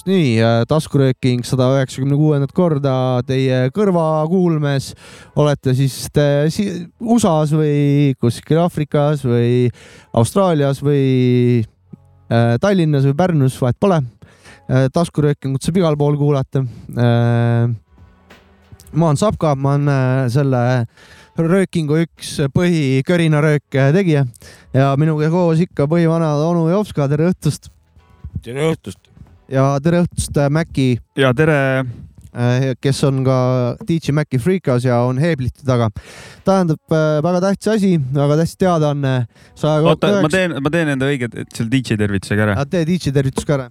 just nii, taskurööking sada üheksakümne kuuendat korda teie kõrvakuulmes. olete siis te USA-s või kuskil Aafrikas või Austraalias või äh, Tallinnas või Pärnus, vahet pole äh,. taskuröökingut saab igal pool kuulata äh,. ma olen Sapka, ma olen selle röökingu üks põhikörinaröök tegija ja minuga koos ikka põhivana onu Jovska, tere õhtust. tere õhtust ja tere õhtust, äh, Maci. ja tere äh, kes on ka DJ Maci Freekas ja on Heeblite taga. tähendab äh, väga tähtis asi, väga tähtis teadaanne. oota, ma teen, ma teen enda õige selle DJ tervitusega ära. tee DJ tervitus ka ära.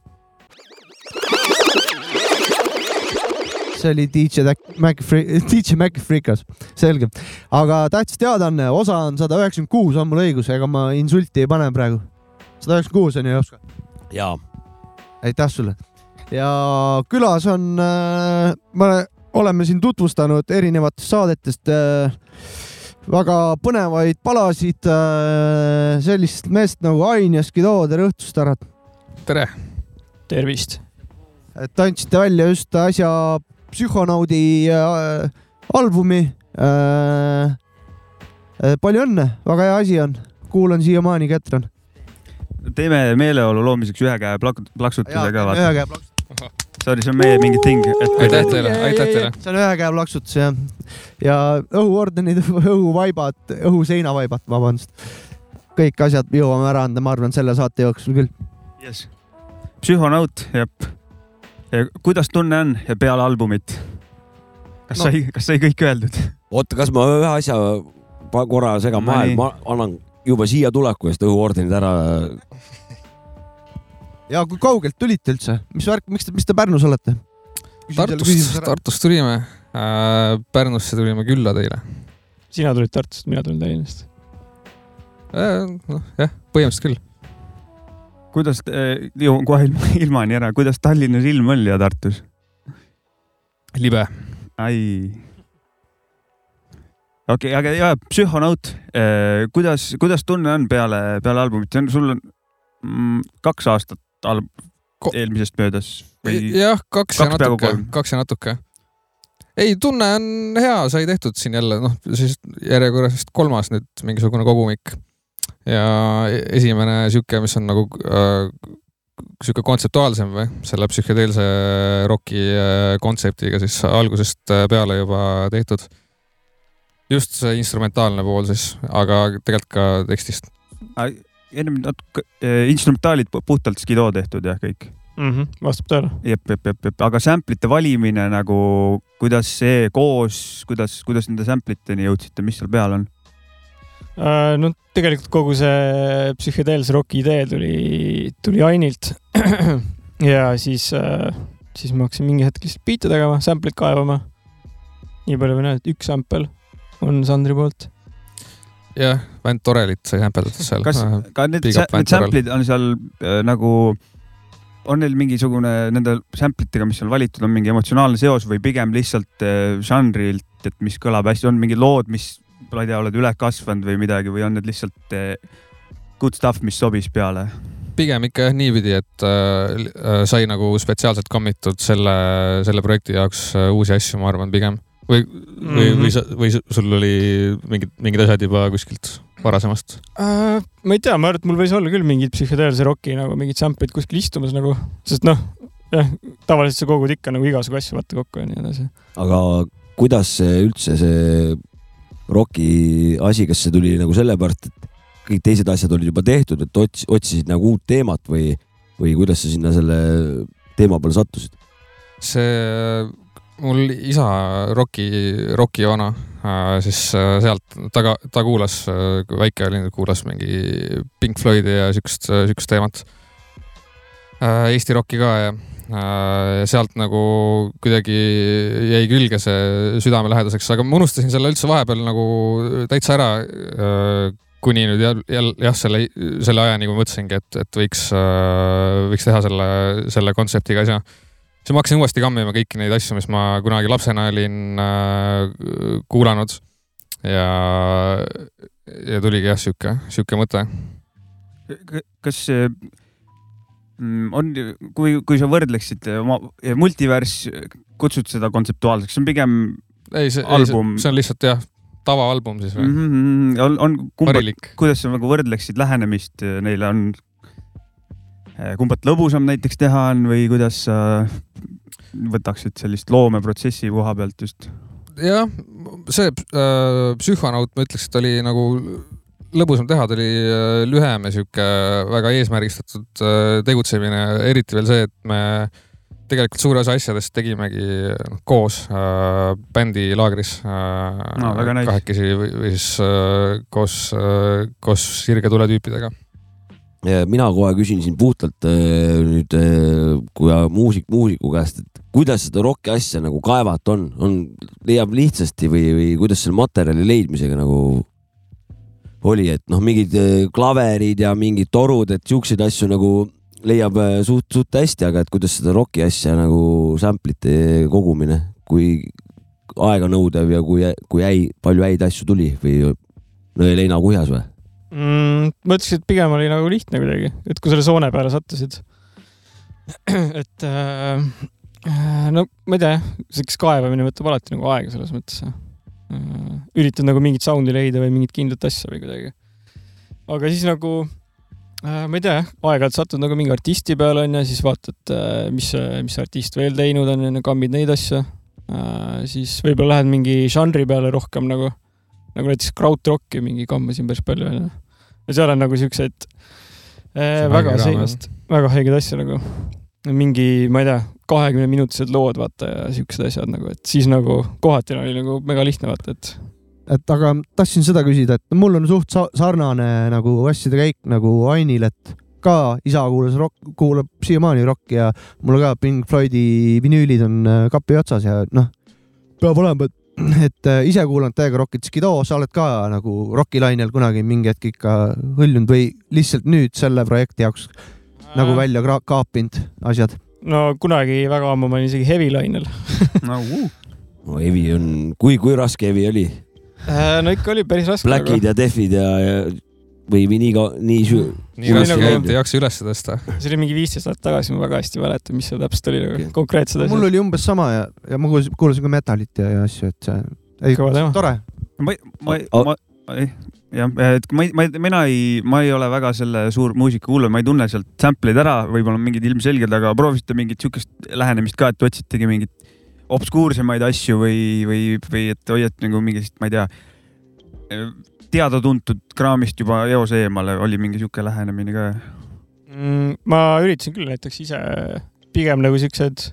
see oli DJ Maci Free, DJ Maci Freekas, selge. aga tähtis teadaanne, osa on sada üheksakümmend kuus, on mul õigus, ega ma insulti ei pane praegu. sada üheksakümmend kuus on ju, Jopska? jaa aitäh sulle. ja külas on äh,, me oleme siin tutvustanud erinevatest saadetest äh, väga põnevaid palasid äh,. sellist meest nagu Ain ja Skido, tere õhtust, härrad. tere. tervist. et andsite välja just äsja Psühhonaudi äh, albumi äh,. palju õnne, väga hea asi on, kuulan siiamaani, Ketran teeme meeleolu loomiseks ühe käe plak-, plaksutuse ka vaata. ühe käe plaksutus. Sorry, see on meie mingi thing. aitäh teile, aitäh teile. see on ühe käe plaksutus jah. ja õhuordenid, õhuvaibad, õhuseinavaibad, vabandust. kõik asjad jõuame ära anda, ma arvan, selle saate jooksul küll. jess. psühhonaut, jep. kuidas tunne on peale albumit? kas no. sai, kas sai kõik öeldud? oota, kas ma ühe asja korra segan vahele, ma annan juba siia tuleku eest õhuordenid ära. ja kui kaugelt tulite üldse, mis värk, miks te, mis te Pärnus olete? Tartust, Tartust tulime äh,. Pärnusse tulime külla teile. sina tulid Tartust, mina tulin Tallinnast äh,. noh, jah, põhimõtteliselt küll. kuidas äh,, jõuan kohe ilma, ilmani ära, kuidas Tallinnas ilm oli ja Tartus? libe. ai okei okay,, aga ja Psühhonaut, eh, kuidas, kuidas tunne on peale, peale albumit, see on, sul on mm, kaks aastat alb-, eelmisest möödas või? jah, kaks, ja natuke, kaks ja natuke. ei, tunne on hea, sai tehtud siin jälle, noh, siis järjekorras vist kolmas nüüd mingisugune kogumik. ja esimene sihuke, mis on nagu äh, sihuke kontseptuaalsem või selle psühhedeelse roki äh, kontseptiga siis algusest peale juba tehtud just see instrumentaalne pool siis, aga tegelikult ka tekstist. ennem natuke äh,, instrumentaalid puhtalt Skido tehtud jah, kõik mm? -hmm, vastab tõele. jep, jep, jep, jep, aga sample ite valimine nagu, kuidas see koos, kuidas, kuidas nende sample iteni jõudsite, mis seal peal on? Äh, no tegelikult kogu see psühhedeelse roki idee tuli, tuli Ainilt. ja siis, äh, siis ma hakkasin mingi hetk lihtsalt biite tegema, sample'id kaevama. nii palju või näed, üks sample on Sandri poolt. jah, Vent Torelit sai hämperdatud seal. kas ka need, need sample'id on seal äh, nagu, on neil mingisugune nende sample itega, mis on valitud, on mingi emotsionaalne seos või pigem lihtsalt äh, žanrilt, et mis kõlab hästi, on mingid lood, mis ma ei tea, oled üle kasvanud või midagi või on need lihtsalt äh, good stuff, mis sobis peale? pigem ikka jah niipidi, et äh, sai nagu spetsiaalselt commit'ud selle, selle projekti jaoks äh, uusi asju, ma arvan, pigem või, või mm, -hmm. või sa, või sul oli mingid, mingid asjad juba kuskilt varasemast äh,? ma ei tea, ma arvan, et mul võis olla küll mingid psühhedeelse roki nagu mingid sample'id kuskil istumas nagu, sest noh, jah, tavaliselt sa kogud ikka nagu igasugu asju vaata kokku ja nii edasi. aga kuidas see üldse see roki asi, kas see tuli nagu sellepärast, et kõik teised asjad olid juba tehtud, et ots-, otsisid nagu uut teemat või, või kuidas sa sinna selle teema peale sattusid? see mul isa roki, roki vana, äh, siis äh, sealt ta ka, ta kuulas, äh, kui väike oli, kuulas mingi Pink Floydi ja siukest, siukest teemat. Eesti rokki ka ja sealt nagu kuidagi jäi külge see südamelähedaseks, aga ma unustasin selle üldse vahepeal nagu täitsa ära. kuni nüüd jälle jah, selle, selle ajani, kui mõtlesingi, et, et võiks, võiks teha selle, selle kontseptiga asja siis ma hakkasin uuesti kammima kõiki neid asju, mis ma kunagi lapsena olin äh, kuulanud. ja, ja tuligi jah, sihuke, sihuke mõte. kas mm, on, kui, kui sa võrdleksid oma multivärss, kutsud seda kontseptuaalseks, see on pigem ei, see, album. see on lihtsalt jah, tavaalbum siis või mm? -hmm, on, on kumba, kuidas sa nagu võrdleksid lähenemist neile, on kumbat lõbusam näiteks teha on või kuidas sa võtaksid sellist loomeprotsessi koha pealt just? jah, see äh, psühhonaut, ma ütleks, et oli nagu lõbusam teha, ta oli äh, lühem ja sihuke väga eesmärgistatud äh, tegutsemine, eriti veel see, et me tegelikult suure osa asjadest tegimegi noh, koos äh, bändi laagris äh, no, kahekesi või, või siis äh, koos äh,, koos Sirge Tule tüüpidega mina kohe küsin siin puhtalt äh, nüüd äh, kui muusik muusiku käest, et kuidas seda rocki asja nagu kaevata on, on, leiab lihtsasti või, või kuidas selle materjali leidmisega nagu oli, et noh, mingid äh, klaverid ja mingid torud, et siukseid asju nagu leiab suht, suht hästi, aga et kuidas seda rocki asja nagu sample'ite kogumine, kui aeganõudev ja kui, kui häi, palju häid asju tuli või jäi leina kuhjas või? Mm,? ma ütleks, et pigem oli nagu lihtne kuidagi, et kui selle soone peale sattusid. et äh, äh, no ma ei tea, siukest kaevamine võtab alati nagu aega selles mõttes äh,. üritad nagu mingit sound'i leida või mingit kindlat asja või kuidagi. aga siis nagu äh, ma ei tea, aeg-ajalt satud nagu mingi artisti peale onju, siis vaatad äh,, mis, mis artist veel teinud on, onju, kammid neid asju äh,. siis võib-olla lähed mingi žanri peale rohkem nagu nagu näiteks krautrocki mingi kammasin päris palju onju. ja seal on nagu siukseid äh, väga seinast, väga haigeid asju nagu. mingi, ma ei tea, kahekümne minutised lood vaata ja siuksed asjad nagu, et siis nagu kohati oli nagu mega lihtne vaata, et et aga tahtsin seda küsida, et mul on suht sarnane nagu asjade käik nagu Ainil, et ka isa kuulas rock, kuulab siiamaani rocki ja mul ka Pink Floydi vinüülid on äh, kapi otsas ja noh, peab olema, et et äh, ise kuulanud täiega rokki, ütles Kido, sa oled ka nagu rokilainel kunagi mingi hetk ikka hõljunud või lihtsalt nüüd selle projekti jaoks äh. nagu välja kaapinud asjad? no kunagi väga ammu ma olin isegi heavy lainel no, uh. no heavy on, kui, kui raske heavy oli äh,? no ikka oli päris raske. Blackid nagu. ja Defid ja, ja või, või nii, nii süü-? nii raske nagu... ei jaksa üles tõsta. see oli mingi viisteist aastat tagasi, ma väga hästi mäletan, mis see täpselt oli nagu konkreetsed asjad. mul oli umbes sama ja, ja ma kuulasin, kuulasin ka metalit ja, ja asju, et see, ei, tore. ma, ma, ma, jah, et ma, ma, mina ei, ma ei ole väga selle suur muusikakuulaja, ma ei tunne sealt sample'id ära, võib-olla mingid ilmselged, aga proovisite mingit siukest lähenemist ka, et otsitegi mingit obskuursemaid asju või, või, või et hoiate nagu mingist, ma ei tea teada-tuntud kraamist juba eos eemale, oli mingi sihuke lähenemine ka mm,? ma üritasin küll näiteks ise pigem nagu siuksed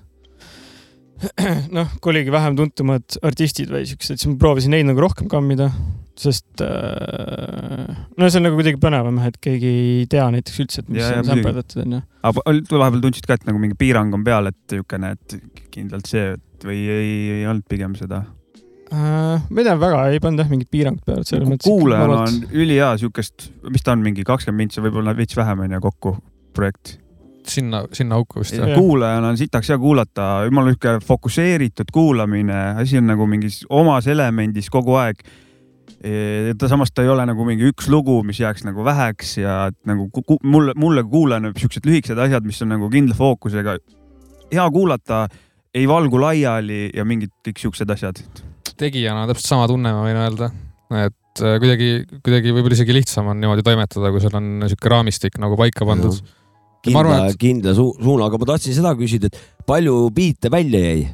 noh, kui oligi vähem tuntumad artistid või siuksed, siis ma proovisin neid nagu rohkem kammida, sest äh, no see on nagu kuidagi põnevam, et keegi ei tea näiteks üldse, et mis ja, on sämperdatud onju. aga vahepeal tundsid ka, et nagu mingi piirang on peal, et niisugune, et kindlalt see, et või ei, ei olnud pigem seda äh,? ma ei tea, väga ei pannud jah mingit piirangut peale, et selles mõttes. kuulajana on ülihea siukest, mis ta on, mingi kakskümmend mintsi, võib-olla veits vähem on ju kokku projekt sinna, sinna auku vist kuulajana on sitaks hea kuulata, jumala niisugune fokusseeritud kuulamine, asi on nagu mingis omas elemendis kogu aeg. E, ta samas ta ei ole nagu mingi üks lugu, mis jääks nagu väheks ja nagu mulle, mulle kuulajana siuksed lühikesed asjad, mis on nagu kindla fookusega. hea kuulata, ei valgu laiali ja mingid kõik siuksed asjad tegijana täpselt sama tunne, ma võin öelda, et äh, kuidagi, kuidagi võib-olla isegi lihtsam on niimoodi toimetada, kui sul on niisugune raamistik nagu paika pandud. kindla, arvan, et... kindla su suuna, aga ma tahtsin seda küsida, et palju biite välja jäi?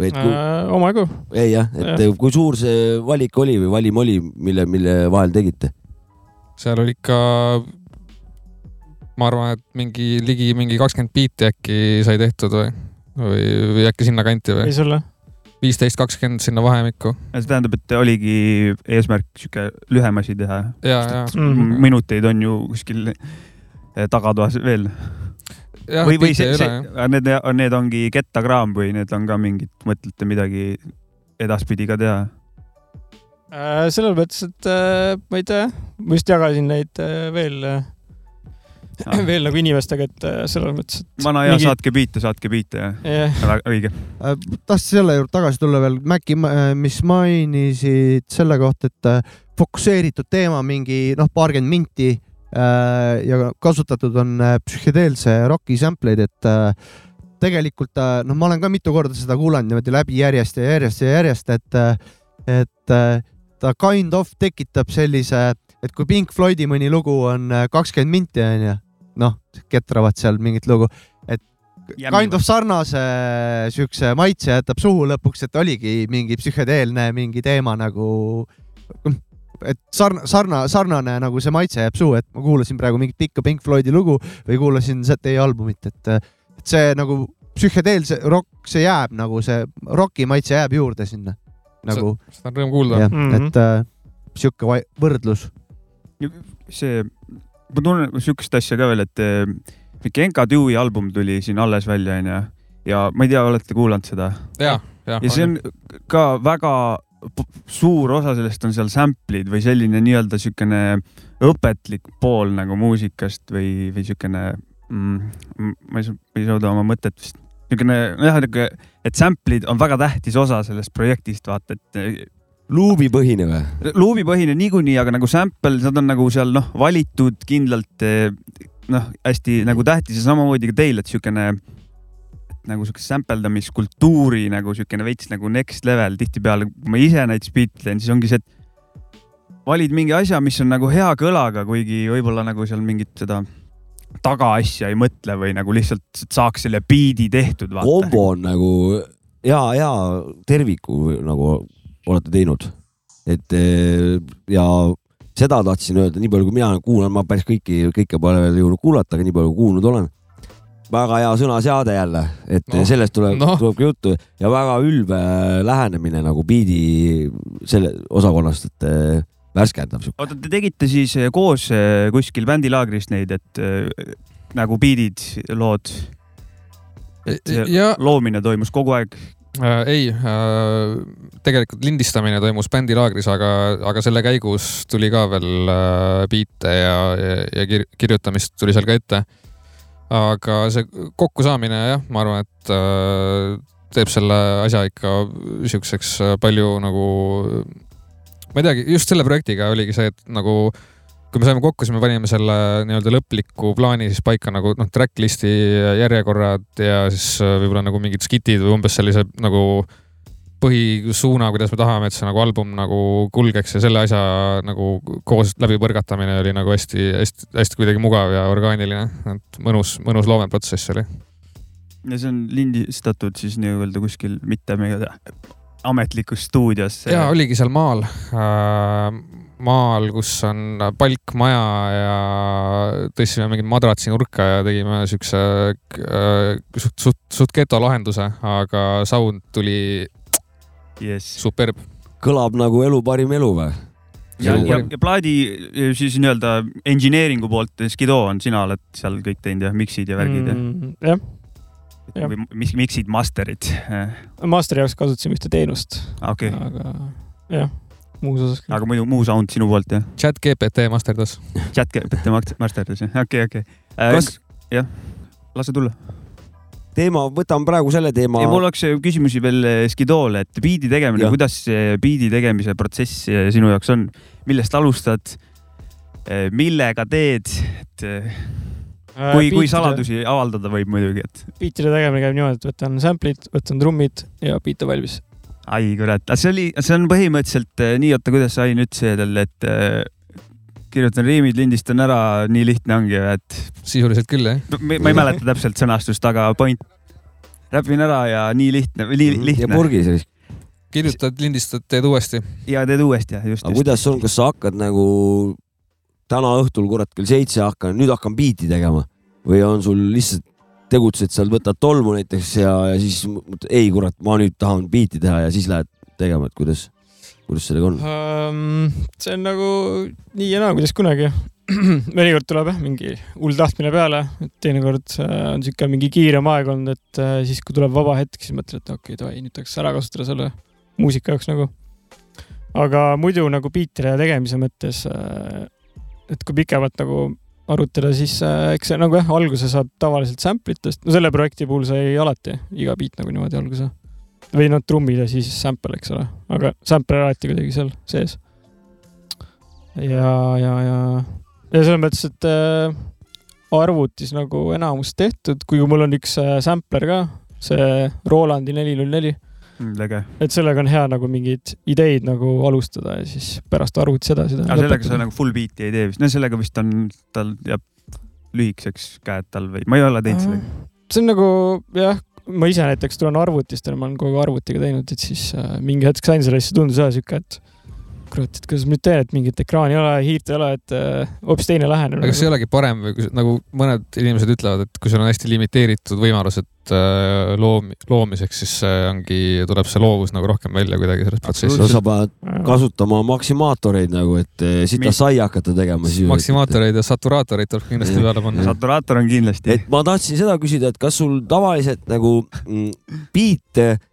või et kui... äh,? omajagu. jäi jah, et ja. kui suur see valik oli või valim oli, mille, mille vahel tegite? seal oli ikka, ma arvan, et mingi ligi mingi kakskümmend biiti äkki sai tehtud või, või, või äkki sinnakanti või? võis olla viisteist, kakskümmend sinna vahemikku. see tähendab, et oligi eesmärk sihuke lühem asi teha. Mhm. minuteid on ju kuskil eh, tagatoas veel. või, või see, see, need, need ongi kettakraam või need on ka mingid, mõtlete midagi edaspidi ka teha? Äh, selles mõttes, et äh, ma ei tea, ma just jagasin neid äh, veel veel nagu inimestega, et äh, selles mõttes, et. vana hea mingi... saatke biite, saatke biite jah yeah.. õige äh,. tahtsin selle juurde tagasi tulla veel, Mäkki, äh, mis mainisid selle kohta, et fokusseeritud teema mingi noh, paarkümmend minti ja kasutatud on psühhedeelse roki sampleid, et tegelikult noh, ma olen ka mitu korda seda kuulanud niimoodi läbi järjest ja järjest ja järjest, et, et ta kind of tekitab sellise, et kui Pink Floydi mõni lugu on kakskümmend minti onju, ketravad seal mingit lugu, et kind of sarnase siukse maitse jätab suhu lõpuks, et oligi mingi psühhedeelne mingi teema nagu, et sarna-, sarna-, sarnane nagu see maitse jääb suhu, et ma kuulasin praegu mingit pikka Pink Floydi lugu või kuulasin teie albumit, et, et see nagu psühhedeelse rock, see jääb nagu see roki maitse jääb juurde sinna nagu. seda on rõõm kuulda. Mm -hmm. et äh, sihuke võrdlus. see, ma tunnen sihukest asja ka veel, et mingi Enka Dewey album tuli siin alles välja, onju. ja ma ei tea, olete kuulanud seda? ja, ja. ja see on ka väga suur osa sellest on seal sample'id või selline nii-öelda siukene õpetlik pool nagu muusikast või, või siukene mm,, ma ei saa, ei suuda oma mõtet vist, niisugune jah, et sample'id on väga tähtis osa sellest projektist, vaata, et luubipõhine või? luubipõhine niikuinii, aga nagu sample, nad on nagu seal noh, valitud kindlalt noh, hästi nagu tähtis ja samamoodi ka teil, et siukene nagu siukest sämpeldamiskultuuri nagu siukene veits nagu next level tihtipeale, kui ma ise näiteks biiti teen, siis ongi see, et valid mingi asja, mis on nagu hea kõlaga, kuigi võib-olla nagu seal mingit seda tagaasja ei mõtle või nagu lihtsalt saaks selle biidi tehtud. kombo on nagu hea, hea terviku nagu olete teinud. et ja seda tahtsin öelda, nii palju kui mina kuulan, ma päris kõiki, kõike pole veel jõudnud kuulata, aga nii palju kuulnud olen. väga hea sõnaseade jälle, et no, sellest tuleb no., tuleb ka juttu ja väga ülbe lähenemine nagu biidi selle osakonnast, et äh, värskendav. oota, te tegite siis äh, koos kuskil bändilaagris neid, et nagu biidid, lood? et ja... loomine toimus kogu aeg äh,? ei äh,, tegelikult lindistamine toimus bändilaagris, aga, aga selle käigus tuli ka veel äh, biite ja, ja, ja kir kirjutamist tuli seal ka ette. aga see kokkusaamine jah, ma arvan, et äh, teeb selle asja ikka siukseks äh, palju nagu, ma ei teagi, just selle projektiga oligi see, et nagu äh, kui me saime kokku, siis me panime selle nii-öelda lõpliku plaani siis paika nagu noh, track list'i järjekorrad ja siis äh, võib-olla nagu mingid skitid või umbes sellise nagu põhisuuna, kuidas me tahame, et see nagu album nagu kulgeks ja selle asja nagu koos läbi põrgatamine oli nagu hästi-hästi-hästi kuidagi mugav ja orgaaniline, et mõnus, mõnus loomeprotsess oli. ja see on lindistatud siis nii-öelda kuskil mitte meie ametlikus stuudios? ja oligi seal maal äh, maal, kus on palkmaja ja tõstsime mingit madratsi nurka ja tegime siukse äh, suht, suht, suht geto lahenduse, aga sound tuli yes. superb. kõlab nagu elu parim elu või? ja, ja, ja plaadi siis nii-öelda engineering'u poolt, Skido on, sina oled seal kõik teinud ja mix'id ja värgid mm, ja? jah. või mis mix'id, master'id? Masteri jaoks kasutasime ühte teenust okay.. aga jah muus osas. aga muidu muu sound sinu poolt jah? chat GPT masterdas. chat GPT masterdas jah, okei okay,, okei okay. äh,. kas? jah, lase tulla teema, võtame praegu selle teema. mul oleks küsimusi veel äh, Skidoole, et biidi tegemine, kuidas see biidi tegemise protsess äh, sinu jaoks on, millest alustad? Äh, millega teed, et kui, kui saladusi avaldada võib muidugi, et. biitide tegemine käib niimoodi, et võtan sample'id, võtan trummid ja biit on valmis ai kurat, see oli, see on põhimõtteliselt äh, nii, oota, kuidas nüüd see tal, et äh, kirjutan riimid, lindistan ära, nii lihtne ongi, et. sisuliselt küll jah. ma ei mäleta täpselt sõnastust, aga point. räpin ära ja nii lihtne, nii mhm. lihtne. ja purgi siis. kirjutad, lindistad, teed uuesti. ja teed uuesti jah, just. aga kuidas on, kas sa hakkad nagu täna õhtul kurat kell seitse hakkan, nüüd hakkan biiti tegema või on sul lihtsalt tegutsed seal, võtad tolmu näiteks ja, ja siis ei kurat, ma nüüd tahan biiti teha ja siis lähed tegema, et kuidas, kuidas sellega on um,? see on nagu nii ja naa, kuidas kunagi. mõnikord tuleb jah mingi hull tahtmine peale, teinekord äh, on sihuke mingi kiirem aeg olnud, et äh, siis kui tuleb vaba hetk, siis mõtled, et okei okay,, davai, nüüd tahaks ära kasutada selle muusika jaoks nagu. aga muidu nagu biitide tegemise mõttes, äh, et kui pikemalt nagu arutada, siis äh, eks see nagu jah, alguse saab tavaliselt sample itest, no selle projekti puhul sai alati iga beat nagu niimoodi alguse. või noh, trummid ja siis sample, eks ole, aga sample alati kuidagi seal sees. ja, ja, ja ja selles mõttes, et äh, arvutis nagu enamus tehtud, kuigi mul on üks äh, sampler ka, see Rolandi neli null neli. Äge. et sellega on hea nagu mingeid ideid nagu alustada ja siis pärast arvutis edasi teha. sellega sa nagu full beat'i ei tee vist, no sellega vist on, tal jääb lühikeseks käed tal või, ma ei ole teinud sellega. see on nagu jah, ma ise näiteks tulen arvutist ja ma olen kogu aeg arvutiga teinud, et siis äh, mingi hetk sain selle, siis tundus jah sihuke, et kurat, et kuidas ma nüüd teen, et mingit ekraani ei ole, hiirt ei ole, et äh, hoopis teine lähenemine. aga kas ei olegi parem või nagu mõned inimesed ütlevad, et kui sul on hästi limiteeritud võimalused äh, loom-, loomiseks, siis äh, ongi, tuleb see loovus nagu rohkem välja kuidagi sellest protsessist. no sa pead kasutama maksimaatoreid nagu, et äh, sita sai hakata tegema. maksimaatoreid ja saturaatoreid tuleb kindlasti peale panna. saturaator on kindlasti. et ma tahtsin seda küsida, et kas sul tavaliselt nagu mm, biite Äh,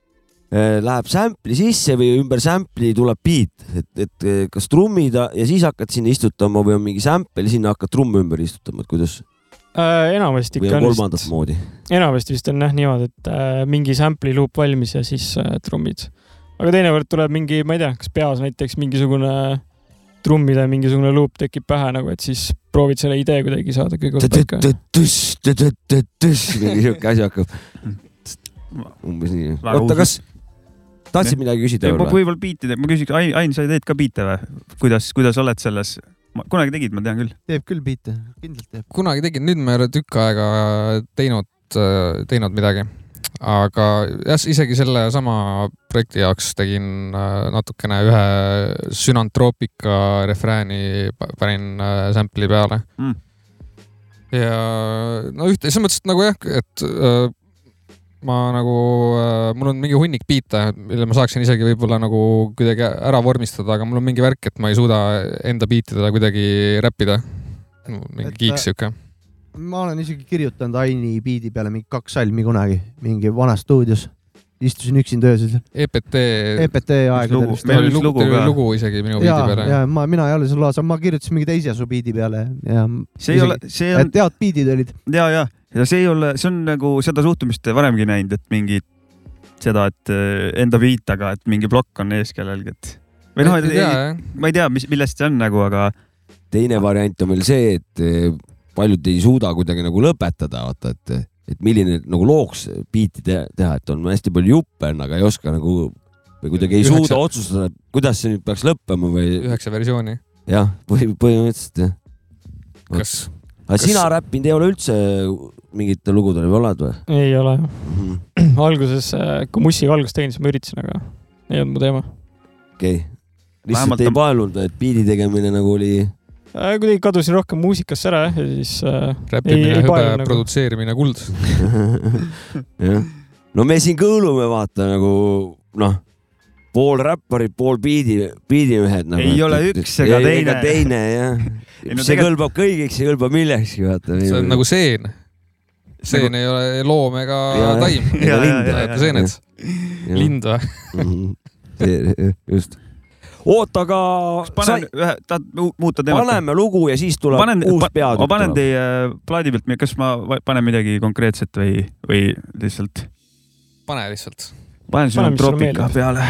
läheb sample'i sisse või ümber sample'i tuleb beat, et, et äh, kas trummida ja siis hakkad sinna istutama või on mingi sample, sinna hakkad trumme ümber istutama, et kuidas äh,? enamasti ikka on kolmandat vist, moodi. enamasti vist on jah niimoodi, et äh, mingi sample'i luup valmis ja siis äh, trummid. aga teinekord tuleb mingi, ma ei tea, kas peas näiteks mingisugune trummide mingisugune luup tekib pähe nagu, et siis proovid selle idee kuidagi saada kõigepealt paika. mingi siuke asi hakkab. umbes nii. oota, kas tahtsid midagi küsida võib-olla? võib-olla biitide, ma küsiks, Ain, Ain, sa teed ka biite või? kuidas, kuidas oled selles? kunagi tegid, ma tean küll. teeb küll biite, kindlalt teeb. kunagi tegin, nüüd ma ei ole tükk aega teinud, teinud midagi. aga jah, isegi sellesama projekti jaoks tegin äh, natukene ühe Sünantroopika refrääni, panin äh, sample'i peale mm. ja no ühte, selles mõttes, et nagu jah, et äh, ma nagu, äh, mul on mingi hunnik biite, mille ma saaksin isegi võib-olla nagu kuidagi ära vormistada, aga mul on mingi värk, et ma ei suuda enda biitidele kuidagi räppida. mingi kiiks sihuke. ma olen isegi kirjutanud Aini biidi peale mingi kaks salmi kunagi, mingi vanas stuudios. Istusin üksinda öösel seal. EPT. EPT aegadel vist. meil oli lugu, lugu, lugu isegi minu biidi peale. ja ma, mina ei ole seal loas, ma kirjutasin mingi teise su biidi peale ja. see ei isegi, ole, see on. et head biidid olid. ja, ja ja see ei ole, see on nagu seda suhtumist varemgi näinud, et mingi seda, et eh, enda beat, aga et mingi plokk on ees kellelgi, et või noh, ma ei tea, mis, millest see on nagu, aga. teine variant on veel see, et eh, paljud ei suuda kuidagi nagu lõpetada, vaata, et, et milline nagu looks biiti te teha, et on hästi palju juppe, aga ei oska nagu või kuidagi ei Üheksa. suuda otsustada, kuidas see nüüd peaks lõppema või. üheksa versiooni. jah, põhi, põhimõtteliselt jah. kas aga kas... sina räppinud ei ole üldse mingitel lugudel või oled või? ei ole mm -hmm. alguses, äh, kui Mussiga algust tegin, siis ma üritasin, aga ei olnud mu teema. okei okay., lihtsalt Vähemalt ei paelunud, et biidi tegemine nagu oli? Kuidagi kadusin rohkem muusikasse ära jah, ja siis äh,. räppimine, hõbe, nagu... produtseerimine, kuld jah, no me siin kõõlume vaata nagu noh pool räpparid, pool biidi, biidimehed nagu,. ei ole üks ega teine. ega teine jah. No, see tegelikult... kõlbab kõigiks, see kõlbab millekski, vaata. see on nagu seen. seen nagu... ei ole loom ega taim. näete seened? lind või? Mhm. just. Oota, aga. panen sa... ühe, tahad muuta teemat? paneme lugu ja siis tuleb panen, uus pa, peatükk. ma panen teie plaadi pealt, kas ma panen midagi konkreetset või, või lihtsalt? pane lihtsalt panen sinna troopika peale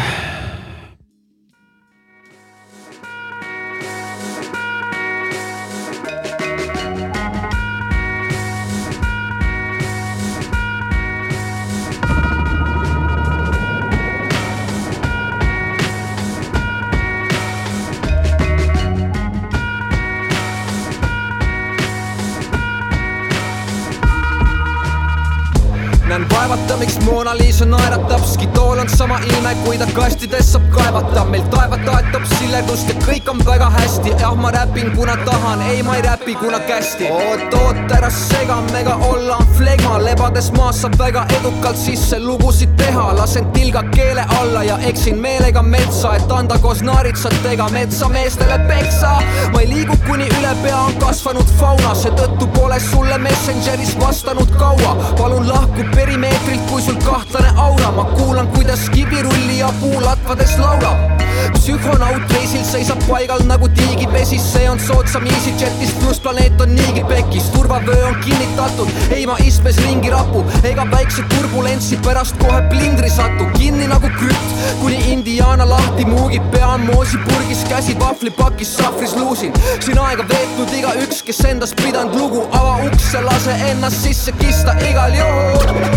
vaevata, miks Mona Lisa naeratab, Skitool on sama ilme, kui ta kastides saab kaevata. meil taeva toetab silledust ja kõik on väga hästi. jah, ma räpin, kuna tahan, ei, ma ei räpi, kuna kästi. oot, oot, ära sega, mega olla on flegma, lebades maas saab väga edukalt sisse lugusid teha. lasen tilga keele alla ja eksin meelega metsa, et anda koos naaritsatega metsameestele peksa. ma ei liigu, kuni üle pea on kasvanud fauna, seetõttu pole sulle Messengeris vastanud kaua. palun lahku perimeetrilt kui sul kahtlane aura, ma kuulan, kuidas kibirulli ja puulatvades laulab. Psühhonaut reisil seisab paigal nagu tiigipesis, see on soodsam EasyJetist, pluss planeet on niigi pekis, turvavöö on kinnitatud, ei ma istmes ringi rapu, ega väikse turbulentsi pärast kohe plindri satu, kinni nagu krüpt, kuni Indiana lahti muugib, pea on moosipurgis, käsi vahvlipakis, sahvris luusin, siin aega veetnud igaüks, kes endast pidanud lugu, ava uks ja lase ennast sisse kista igal juhul.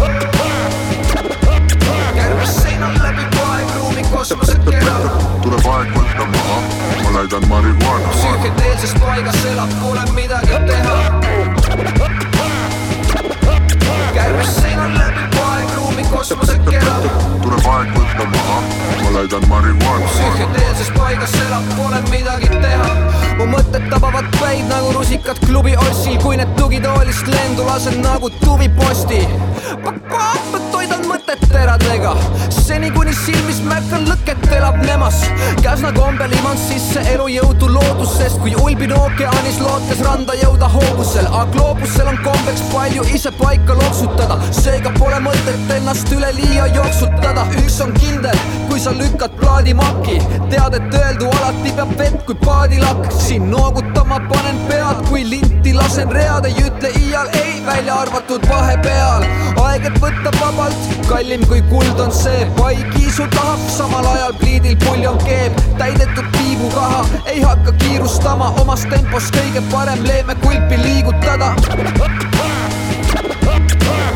Tuleb aeg võtta maha, ma läidan marihuana. psüühikedeelses paigas elab, pole midagi teha. kärbes seinal läbi poegruumi kosmosekera. tuleb aeg võtta maha, ma läidan marihuana. psüühikedeelses paigas elab, pole midagi teha. mu mõtted tabavad päid nagu rusikad klubi ossil, kui need tugitoolist lendu lasen nagu tuviposti. toidan mõtet teradega, seni kuni silmis märkan lõket elab nemas. Käsna kombel iman sisse elujõudu loodusest, kui ulbin ookeanis lootes randa jõuda hoovusel, aga gloobusel on kombeks palju ise paika loksutada, seega pole mõtet ennast üleliia jooksutada. üks on kindel, kui sa lükkad plaadi makki, tead, et öeldu alati peab vett kui paadilakk. siin noogutama panen pead, kui linti lasen read, ei ütle iial ei, välja arvatud vahepeal. aeg, et võtta vabalt, kallim kui kuld on see, pai kiisu tahab, samal ajal pliidil puljon keeb, täidetud tiibukaha, ei hakka kiirustama, omas tempos kõige parem leeme kulpi liigutada.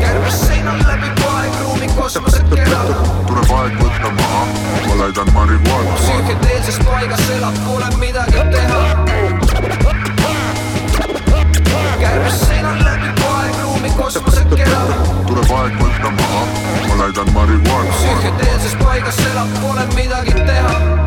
kärbes seinal läbi poegruumi kosmosekera. tuleb aeg võtta maha, ma läidan marihuana. psüühikedeelses paigas elab, pole midagi teha. kärbes seinal läbi poegruumi kosmosekera. tuleb aeg võtta maha, ma läidan marihuana. psüühikedeelses paigas elab, pole midagi teha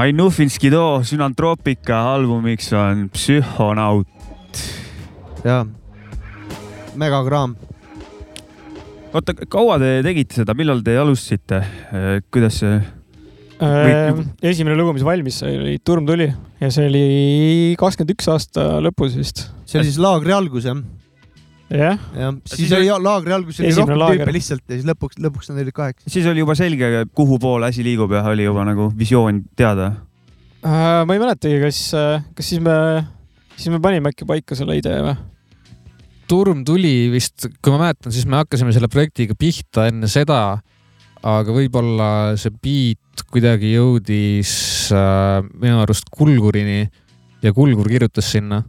Ainufinski too Sünantroopika albumiks on Psühhonaut. jaa, megakraam. Oota, kaua te tegite seda, millal te alustasite, kuidas see? Äh, esimene lugu, mis valmis sai, oli Turm tuli ja see oli kakskümmend üks aasta lõpus vist. see oli siis laagri algus jah? jah. jah, siis oli laagri algus oli rohkem tüüpe lihtsalt ja siis lõpuks, lõpuks nad olid kaheksa. siis oli juba selge, kuhu poole asi liigub ja oli juba nagu visioon teada äh,? ma ei mäletagi, kas, kas siis me, siis me panime äkki paika selle idee või? Turm tuli vist, kui ma mäletan, siis me hakkasime selle projektiga pihta enne seda, aga võib-olla see beat kuidagi jõudis äh, minu arust Kulgurini ja Kulgur kirjutas sinna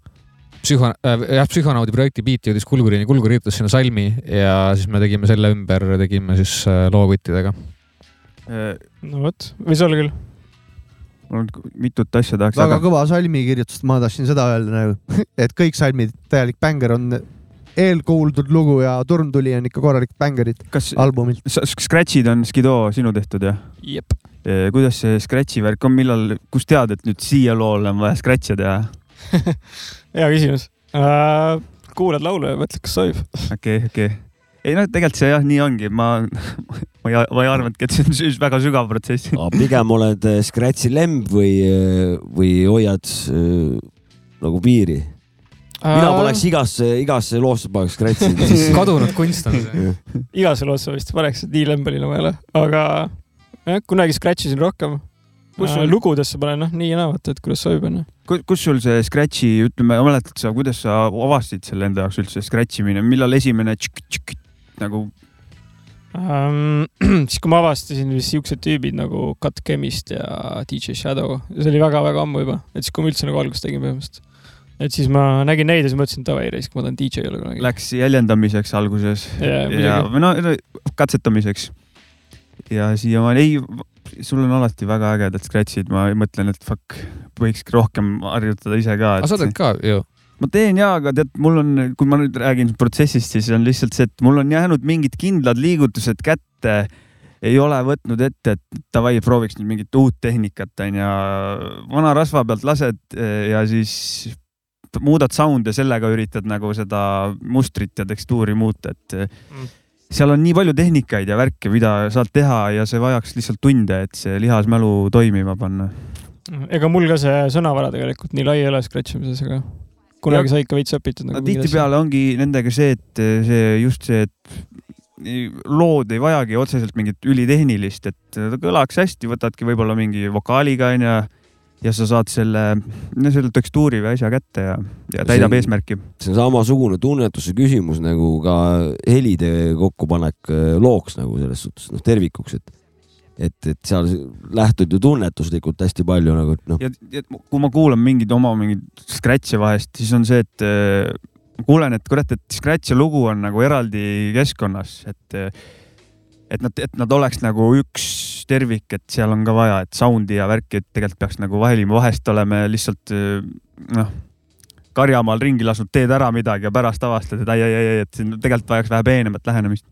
psühho- äh,, jah, psühhonaudi projekti beat jõudis Kulgurini, Kulgur kirjutas sinna salmi ja siis me tegime selle ümber, tegime siis äh, loo võttidega. no vot, võis olla küll. mul mitut asja tahaks. väga aga... kõva salmi kirjutust, ma tahtsin seda öelda nagu, et kõik salmid, täielik bänger on eelkuuldud lugu ja Turm tuli on ikka korralik bängerid kas albumilt. Scratchid on Skido sinu tehtud jah? jep. kuidas see Scratchi värk on, millal, kust tead, et nüüd siia loole on vaja Scratch'e teha hea küsimus uh,. kuulad laulu ja mõtled, kas sobib. okei, okei. ei no tegelikult see jah, nii ongi, ma, ma ei, ma ei arvanudki, et see on väga sügav protsess. pigem oled Scratchi lemb või, või hoiad äh, nagu piiri mina poleks igasse, igasse loosse paneks Scratchi siis kadunud kunst on see. igasse loosse vist paneks, et nii lembeline ma ei ole, aga jah, kunagi Scratchi siin rohkem. kus sul lugudesse panen, noh, nii ja naa, vaata, et kuidas sobib, onju. kus sul see Scratchi, ütleme, mäletad sa, kuidas sa avastasid selle enda jaoks üldse Scratchi mine, millal esimene tšik, tšik, nagu um,? siis, kui ma avastasin vist siuksed tüübid nagu Cut Chemist ja DJ Shadow, see oli väga-väga ammu juba, et siis, kui ma üldse nagu algust tegin põhimõtteliselt et siis ma nägin neid ja siis mõtlesin, davai, raisk, ma tahan DJ olla kunagi. Läks jäljendamiseks alguses ja, ja no, no katsetamiseks. ja siiamaani, ei, sul on alati väga ägedad scratch'id, ma mõtlen, et fuck, võiks rohkem harjutada ise ka et.... aga sa teed ka ju? ma teen ja, aga tead, mul on, kui ma nüüd räägin protsessist, siis on lihtsalt see, et mul on jäänud mingid kindlad liigutused kätte ei ole võtnud ette, et davai, prooviks nüüd mingit uut tehnikat, onju. vana rasva pealt lased ja siis muudad sound'e, sellega üritad nagu seda mustrit ja tekstuuri muuta, et mm. seal on nii palju tehnikaid ja värke, mida saad teha ja see vajaks lihtsalt tunde, et see lihasmälu toimima panna. ega mul ka see sõnavara tegelikult nii lai ei ole scratch imises, aga kunagi sai ikka veits õpitud nagu. tihtipeale ongi nendega see, et see just see, et lood ei vajagi otseselt mingit ülitehnilist, et ta kõlaks hästi, võtadki võib-olla mingi vokaaliga onju ja sa saad selle, no selle tekstuuri või asja kätte ja, ja täidab see on, eesmärki. see on samasugune tunnetuse küsimus nagu ka helide kokkupanek äh, looks nagu selles suhtes noh tervikuks, et et, et seal lähtud ju tunnetuslikult hästi palju nagu, noh. ja, ja kui ma kuulan mingeid oma mingeid scratch'e vahest, siis on see, et äh, kuulen, et kurat, et scratch'i lugu on nagu eraldi keskkonnas, et äh, et nad, et nad oleks nagu üks tervik, et seal on ka vaja, et sound'i ja värki, et tegelikult peaks nagu vahelima, vahest oleme lihtsalt noh, karjamaal ringi lasknud, teed ära midagi ja pärast avastad, et ai, ai, ai, et siin tegelikult vajaks vähe peenemat lähenemist.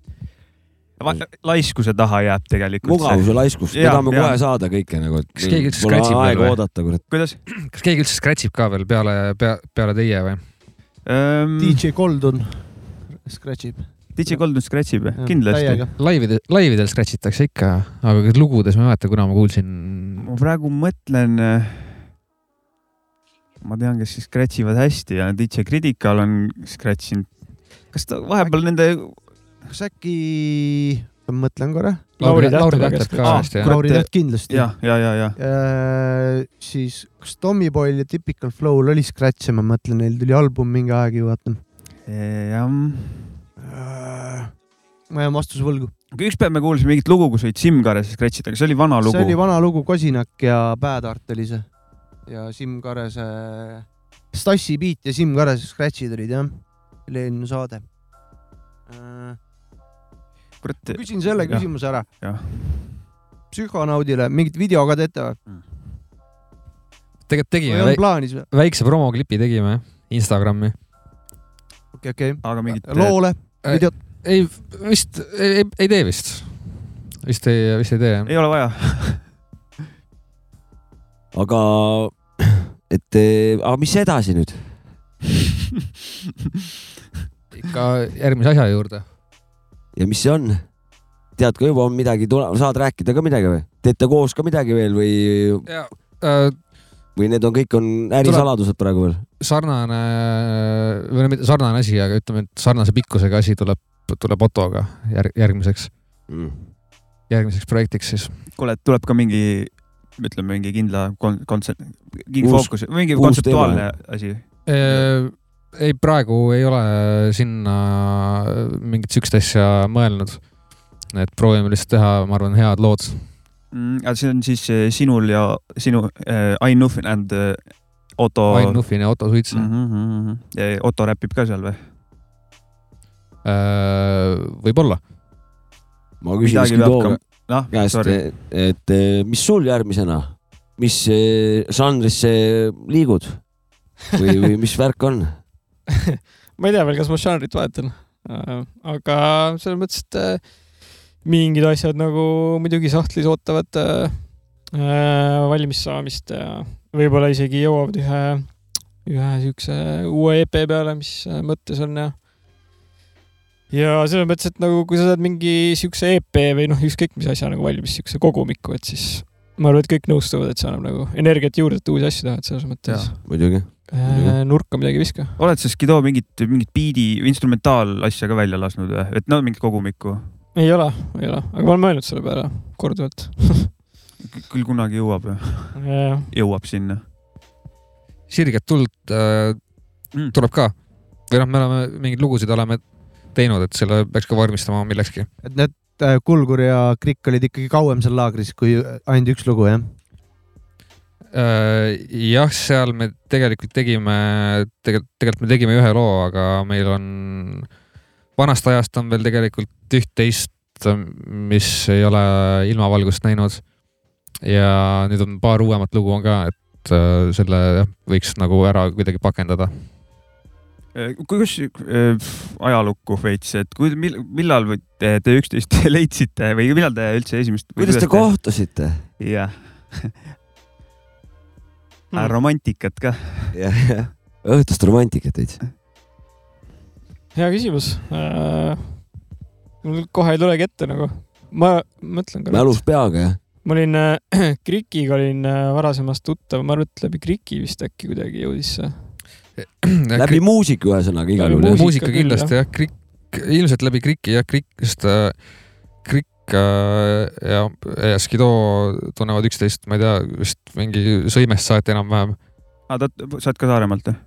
laiskuse taha jääb tegelikult. mugavuse laiskus, tahame kohe saada kõike nagu, et. kas keegi üldse scratch ib veel või? oodata, kurat. kuidas? kas keegi üldse scratch ib ka veel peale, peale teie või um...? DJ Koldun scratch ib DJ Golden scratch ib, kindlasti. laivide, laividel scratch itakse ikka, aga lugudes ma ei mäleta, kuna ma kuulsin. ma praegu mõtlen. ma tean, kes scratch ivad hästi ja DJ Critical on scratch inud. kas ta vahepeal nende. kas äkki, ma mõtlen korra. Lauri Täht ka hästi, jah? Lauri Täht kindlasti. ja, ja, ja, ja. Äh, siis kas Tommy Boy'l ja Typical Flow'l oli scratch'e, ma mõtlen, neil tuli album mingi aeg ju vaata. jah ma jään vastuse võlgu. aga ükspäev me kuulsime mingit lugu, kus olid Siim Kares scratch'id, aga see oli vana lugu. see oli vana lugu, Kosinak ja Bad-Art oli see. ja Siim Karese, Stassi beat ja Siim Karese scratch'id olid jah, oli eelmine saade äh,. kurat. küsin selle ja. küsimuse ära. psühhonaudile mingit video ka teete või mm.? tegelikult tegime, väikse promoklipi tegime Instagrami. okei okay,, okei okay.. aga mingit. loole, videot ei, vist ei, ei tee vist. vist ei, vist ei tee. ei ole vaja aga, et, aga mis edasi nüüd ikka järgmise asja juurde. ja mis see on? tead ka juba on midagi, saad rääkida ka midagi või? teete koos ka midagi veel või? Äh, või need on kõik on ärisaladused praegu veel? sarnane, või no mitte sarnane asi, aga ütleme, et sarnase pikkusega asi tuleb tuleb Ottoga järg, järgmiseks mm., järgmiseks projektiks siis. kuule, et tuleb ka mingi, ütleme mingi kindla kon-, kontsept, mingi fookus, mingi kontseptuaalne asi ei, praegu ei ole sinna mingit siukest asja mõelnud. et proovime lihtsalt teha, ma arvan, head lood mm,. see on siis eh, sinul ja sinu äh, Ain Nuffin and äh, Otto. Ain Nuffin ja Otto Suits mm. -hmm. ja Otto räpib ka seal või? Äh, võib-olla. ma küsisingi too no, käest, et mis sul järgmisena, mis eh, žanrisse liigud või, või mis värk on ma ei tea veel, kas ma žanrit vahetan, äh, aga selles mõttes, et äh, mingid asjad nagu muidugi sahtlis ootavad valmis saamist ja võib-olla isegi jõuavad ühe, ühe siukse uue EP peale, mis mõttes on ja ja selles mõttes, et nagu kui sa saad mingi siukse EP või noh, ükskõik mis asja nagu valmis, siukse kogumiku, et siis ma arvan, et kõik nõustuvad, et see annab nagu energiat juurde, et uusi asju teha, et selles mõttes. muidugi äh,. nurka midagi viska. oled sa Skido mingit, mingit biidi, instrumentaalasja ka välja lasknud või, et no mingit kogumikku? Ei ole, ei ole, aga ma olen mõelnud selle peale korduvalt küll kunagi jõuab ju jõuab sinna. sirget tuld äh, mm. tuleb ka või noh, me oleme mingeid lugusid oleme teinud, et selle peaks ka vormistama millekski. et need äh, Kulgur ja Krikk olid ikkagi kauem seal laagris kui ainult üks lugu, jah? Äh, jah, seal me tegelikult tegime, tegelikult, tegelikult me tegime ühe loo, aga meil on, vanast ajast on veel tegelikult üht-teist, mis ei ole ilmavalgust näinud. ja nüüd on paar uuemat lugu on ka, et äh, selle võiks nagu ära kuidagi pakendada kuidas äh, ajalukku veits, et kui, millal te, te üksteist leidsite või millal te üldse esimest? kuidas te kohtusite? jah hmm. romantikat ka. jah, jah, õhtust romantikat veits. Hea küsimus äh,. mul kohe ei tulegi ette nagu. ma mõtlen korra. mälus peaga, jah? ma olin äh,, Krikiga olin äh, varasemast tuttav, ma arvan, et läbi Kriki vist äkki kuidagi jõudis see. läbi muusika ühesõnaga igal juhul. muusika kindlasti jah, Krik, ilmselt läbi Kriki jah, Krik, sest äh, Krik äh, ja, ja Skido tunnevad üksteist, ma ei tea, vist mingi sõimest saati enam-vähem. aa, ta, sa oled ka Saaremaalt või?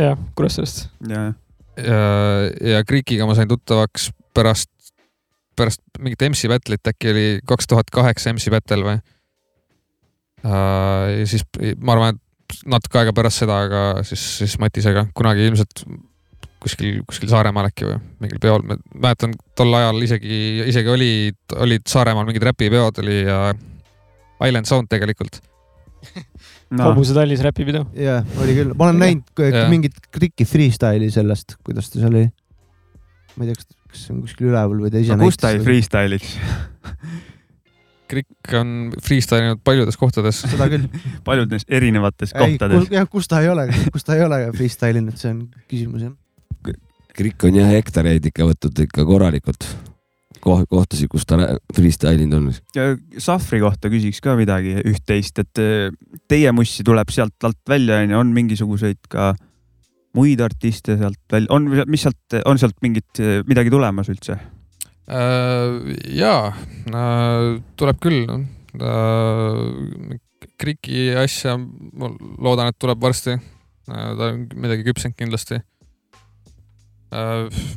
jah, Kuressaarest. ja, ja, ja Krikiga ma sain tuttavaks pärast, pärast mingit MC battle'it, äkki oli kaks tuhat kaheksa MC battle või uh,. ja siis ma arvan, et natuke aega pärast seda, aga siis, siis Matisega kunagi ilmselt kuskil, kuskil Saaremaal äkki või mingil peol, ma mäletan tol ajal isegi, isegi olid, olid Saaremaal mingid räpipeod oli ja Island Sound tegelikult no.. hobuse tallis räpipidu. jah yeah,, oli küll, ma olen näinud yeah. mingit Kriki freestyle'i sellest, kuidas ta seal oli. ma ei tea, kas, kas see on kuskil üleval või ta ise no, näitas. kus ta ei freestyle'iks Krikk on freestyle inud paljudes kohtades. seda küll paljudes erinevates ei, kohtades. jah, kus ta ei ole, kus ta ei ole freestyle inud, see on küsimus jah. Krikk on jah hektareid ikka võtnud ikka korralikult koht, kohtasid, kus ta freestyle inud on. ja Sahvri kohta küsiks ka midagi üht-teist, et äh, teie mussi tuleb sealt alt välja, onju, on mingisuguseid ka muid artiste sealt välja, on, mis sealt, on sealt mingit, midagi tulemas üldse äh,? jaa äh,, tuleb küll äh,. Kriki asja, ma loodan, et tuleb varsti ta on midagi küpsenud kindlasti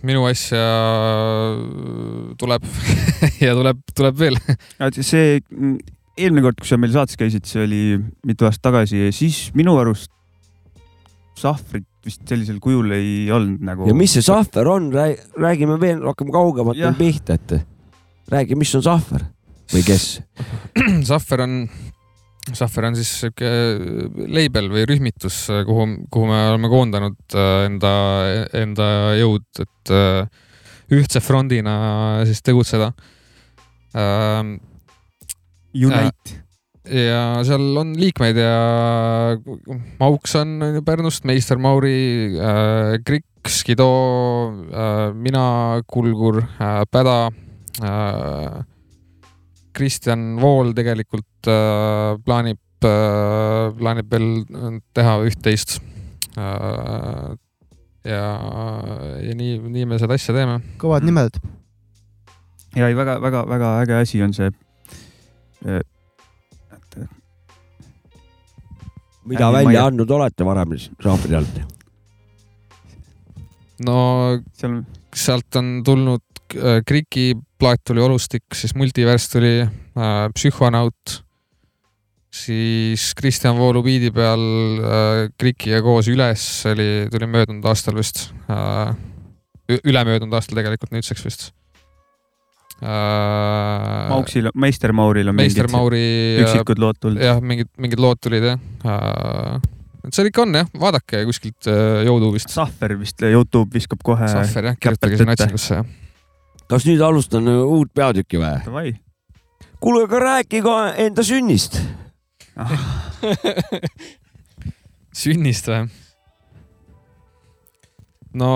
minu asja tuleb ja tuleb, tuleb veel. see eelmine kord, kui sa meil saates käisid, see oli mitu aastat tagasi, siis minu arust sahvrit vist sellisel kujul ei olnud nagu. ja mis see sahver on, räägime veel rohkem kaugemalt pihta, et räägi, mis on sahver või kes sahver on Sahver on siis sihuke label või rühmitus, kuhu, kuhu me oleme koondanud äh, enda, enda jõud, et äh, ühtse frondina siis tegutseda. Ähm, Unite. Äh, ja seal on liikmeid ja Mauks on Pärnust, Meister Mauri, Krikk, Skido, mina, Kulgur, Päda Kristjan Vool tegelikult äh, plaanib äh,, plaanib veel teha üht-teist äh,. Ja, ja nii, nii me seda asja teeme. kõvad nimed. ja ei, väga-väga-väga äge asi on see äh,. mida välja maja. andnud olete varem Žaapri alt? no seal... sealt on tulnud äh, Kriki plaat tuli Olustik, siis Multivers tuli äh,, Psühhonaut, siis Kristjan Voolu biidi peal äh, Krikiga koos Üles oli, tuli möödunud aastal vist äh,, ülemöödunud aastal tegelikult nüüdseks vist äh,. Mauksil, Meister Mauril on Meister mingid Mauri, üksikud lood tulnud. jah, mingid, mingid lood tulid jah äh, et seal ikka on jah, vaadake kuskilt äh, Youtube'ist. Sahver vist, Youtube viskab kohe. Sahver jah, kirjutage sinna otsingusse jah kas nüüd alustan äh, uut peatükki või? kuule, aga rääkige enda sünnist sünnist või? no,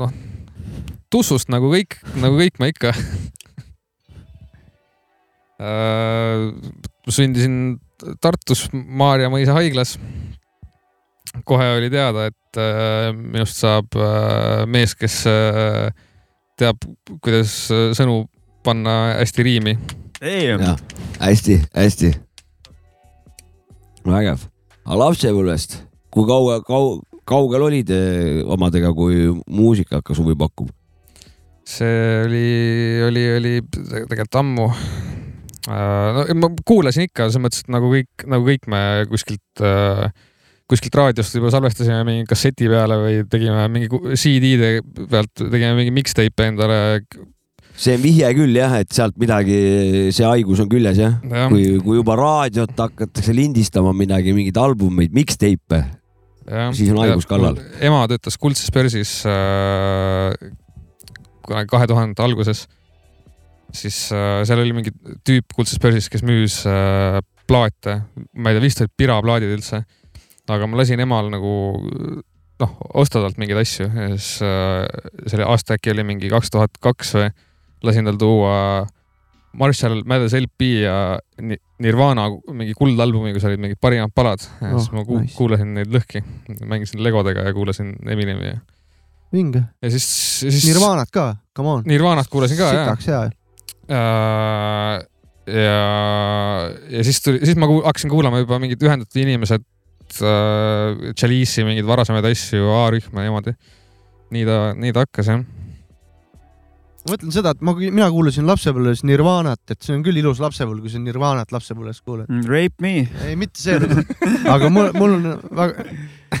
noh, tussust nagu kõik, nagu kõik ma ikka äh, sündisin Tartus Maarja mõisa haiglas. kohe oli teada, et äh, minust saab mees, kes teab, kuidas äh, sõnu panna hästi riimi. hästi, hästi. Vägev. aga lapsepõlvest, kui kaua, kau-, kaugel olid äh, omadega, kui muusika hakkas huvi pakkuma? see oli, oli, oli tegelikult ammu. Äh, no ma kuulasin ikka selles mõttes, et nagu kõik, nagu kõik me kuskilt äh, kuskilt raadiost juba salvestasime mingi kasseti peale või tegime mingi CD-de pealt, tegime mingi mixtape endale. See on vihje küll jah, et sealt midagi, see haigus on küljes jah. Ja. kui, kui juba raadiot hakatakse lindistama midagi, mingeid albumeid, mixtape'e, siis on haigus kallal. ema töötas Kuldses Börsis äh, kunagi kahe tuhandete alguses. Siis äh, seal oli mingi tüüp Kuldses Börsis, kes müüs äh, plaate, ma ei tea, vist olid piraplaadid üldse. Aga ma lasin emal nagu noh, osta talt mingeid asju. Ja siis äh, selle aasta äkki oli mingi kaks tuhat kaks või lasin tal tuua Marshall Mathers LP ja Nirvana mingi kuldalbumiga, kus olid mingid parimad palad ja oh, siis ma ku nice. kuulasin neid lõhki, mängisin legodega ja kuulasin Eminemi ja. vinge. ja siis, siis. Nirvanat ka, come on. Nirvanat kuulasin ka, jah. sitaks hea uh, ja, ja siis tuli, siis ma hakkasin kuulama juba mingid ühendatud inimesed äh,, Chalice'i mingeid varasemaid asju, A-rühma niimoodi. nii ta, nii ta hakkas jah. Ma mõtlen seda, et ma, mina kuulasin lapsepõlves Nirvanat, et see on küll ilus lapsepõlv, kui sa Nirvanat lapsepõlves kuulad mm,. Rape me. ei, mitte see aga mul, mul on väga.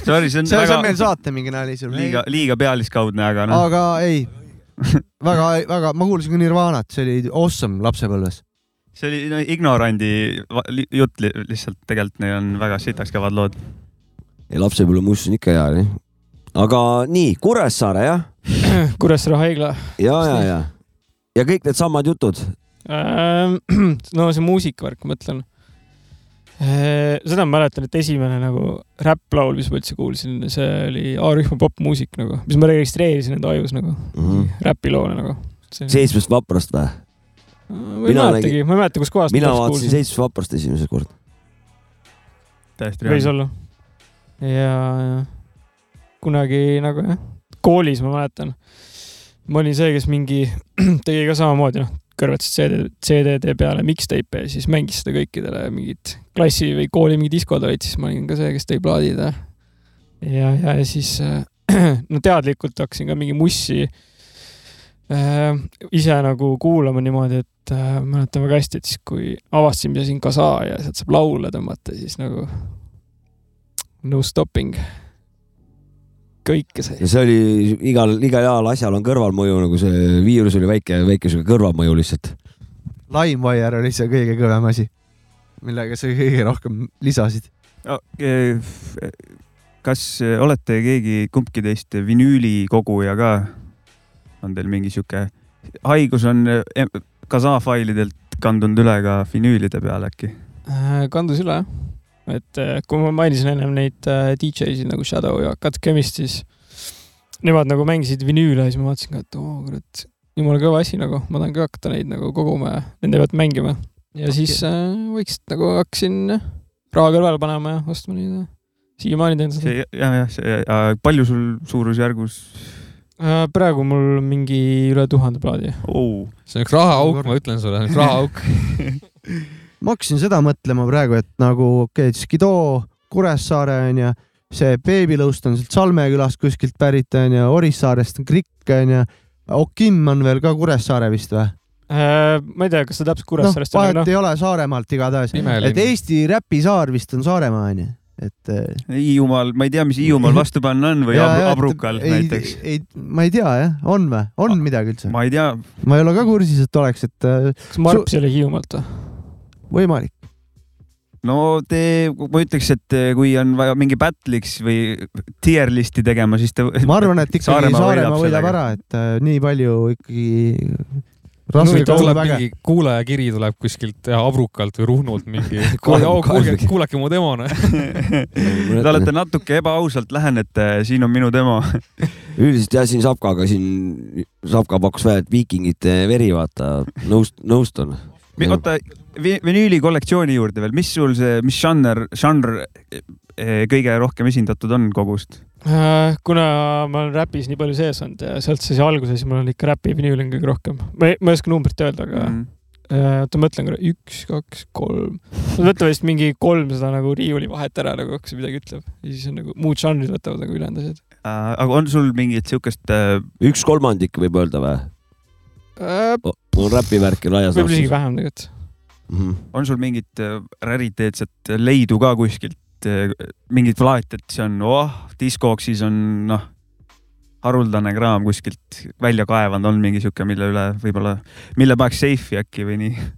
Sorry, see on see, väga. see on meil saate mingi nali seal. liiga, liiga pealiskaudne, aga noh. aga ei väga, väga, ma kuulasin ka Nirvanat, see oli awesome lapsepõlves see oli no, ignorandi jutt li lihtsalt, tegelikult neil on väga sitaks kõvad lood. ja lapsepõlvemuss on ikka hea, jah. Aga nii, Kuressaare, jah Kuressaare haigla. ja, ja, ja, ja kõik needsamad jutud ähm,. no see muusikavärk, ma mõtlen. Äh, seda ma mäletan, et esimene nagu räpplaul, mis ma üldse kuulsin, see oli A-rühma popmuusik nagu, mis ma registreerisin enda ajus nagu mm -hmm. räpiloona nagu. seitsmest vaprast või? ma ei mäletagi, ma ei mäleta, kuskohast. mina vaatasin Seitsmes vaprast esimese korda. täiesti reaalne. võis olla. ja, ja kunagi nagu jah, koolis ma mäletan, ma olin see, kes mingi tegi ka samamoodi, noh, kõrvetas CD, CD-de peale mixtape'e ja siis mängis seda kõikidele mingid klassi või kooli mingid diskod olid, siis ma olin ka see, kes tõi plaadid ja, ja, ja siis no teadlikult hakkasin ka mingi mussi äh, ise nagu kuulama niimoodi, et äh, mäletan väga hästi, et siis kui avastasime siin Kasa ja sealt saab laule tõmmata, siis nagu no stopping. Kõike sai. ja see oli igal, igal heal asjal on kõrvalmõju, nagu see viirus oli väike, väike sihuke kõrvalmõju lihtsalt. LimeWire oli see kõige kõvem asi, millega sa kõige rohkem lisasid no,. kas olete keegi, kumbki teist vinüülikoguja ka? on teil mingi sihuke haigus on Kasa failidelt kandunud üle ka vinüülide peale äkki? Äh, kandus üle jah, et äh, kui ma mainisin ennem neid äh, DJ-sid nagu Shadow ja Cut Chemist, siis nemad nagu mängisid vinüüle ja siis ma vaatasin ka, et oo kurat, jumala kõva asi nagu, ma tahan ka hakata neid nagu koguma ja nende pealt mängima. ja okay. siis äh, võiks nagu hakkasin raha kõrvale panema ja ostma neid. siiamaani teen seda. jah, jah, see, palju sul suurusjärgus Äh, praegu mul mingi üle tuhande plaadi oh.. see on üks rahaauk, ma ütlen sulle, üks rahaauk ma hakkasin seda mõtlema praegu, et nagu okei okay,, Skido Kuressaare onju, see beebilõust on sealt Salme külast kuskilt pärit onju, Orissaarest on Krikk onju. Okim on veel ka Kuressaare vist või? Äh, ma ei tea, kas ta täpselt Kuressaarest no, on. vahet no. ei ole, Saaremaalt igatahes. et Eesti räpisaar vist on Saaremaa onju et. Äh, Hiiumaal, ma ei tea, mis Hiiumaal vastu panna on või ja, abru, Abrukal ei, näiteks. ei, ma ei tea jah, on või, on ma, midagi üldse? ma ei tea. ma ei ole ka kursis, et oleks, et. Äh, kas Marps oli Hiiumaalt või? Võimalik. no te, ma ütleks, et äh, kui on vaja mingi battle'iks või tier list'i tegema, siis te. ma arvan, et ikkagi Saaremaa võidab, võidab ära, et äh, nii palju ikkagi mingi kuulajakiri tuleb kuskilt Abrukalt või Ruhnult mingi kuulge, kuulake mu demo noh. Te olete natuke ebaausalt lähenete, siin on minu demo. üldiselt jah, siin Sapkaga siin, Sapka pakkus välja, et viikingite veri, vaata, nõust-, nõustun. oota, vinüüli kollektsiooni juurde veel, mis sul see, mis žanr, žanr eh, kõige rohkem esindatud on kogust? Äh, kuna ma olen räpis nii palju sees olnud ja sealt siis alguses mul on ikka räpi vinüül on kõige rohkem. ma ei, ma ei oska numbrit öelda, aga mm. oota, ma mõtlen korra, üks, kaks, kolm. Võtavad vist mingi kolmsada nagu riiuli vahet ära nagu, kui see midagi ütleb. ja siis on nagu muud žanrid võtavad nagu ülejäänud asjad uh,. aga on sul mingit siukest uh...? üks kolmandik võib öelda või uh,? mul räpivärki laias laastus. võib-olla isegi vähem tegelikult mm. -hmm. on sul mingit rariteetset leidu ka kuskilt? Eh, mingit plaati, et see on, oh, Discogsis on noh, haruldane kraam kuskilt välja kaevanud on mingi sihuke, mille üle võib-olla, mille paneks seifi äkki või nii?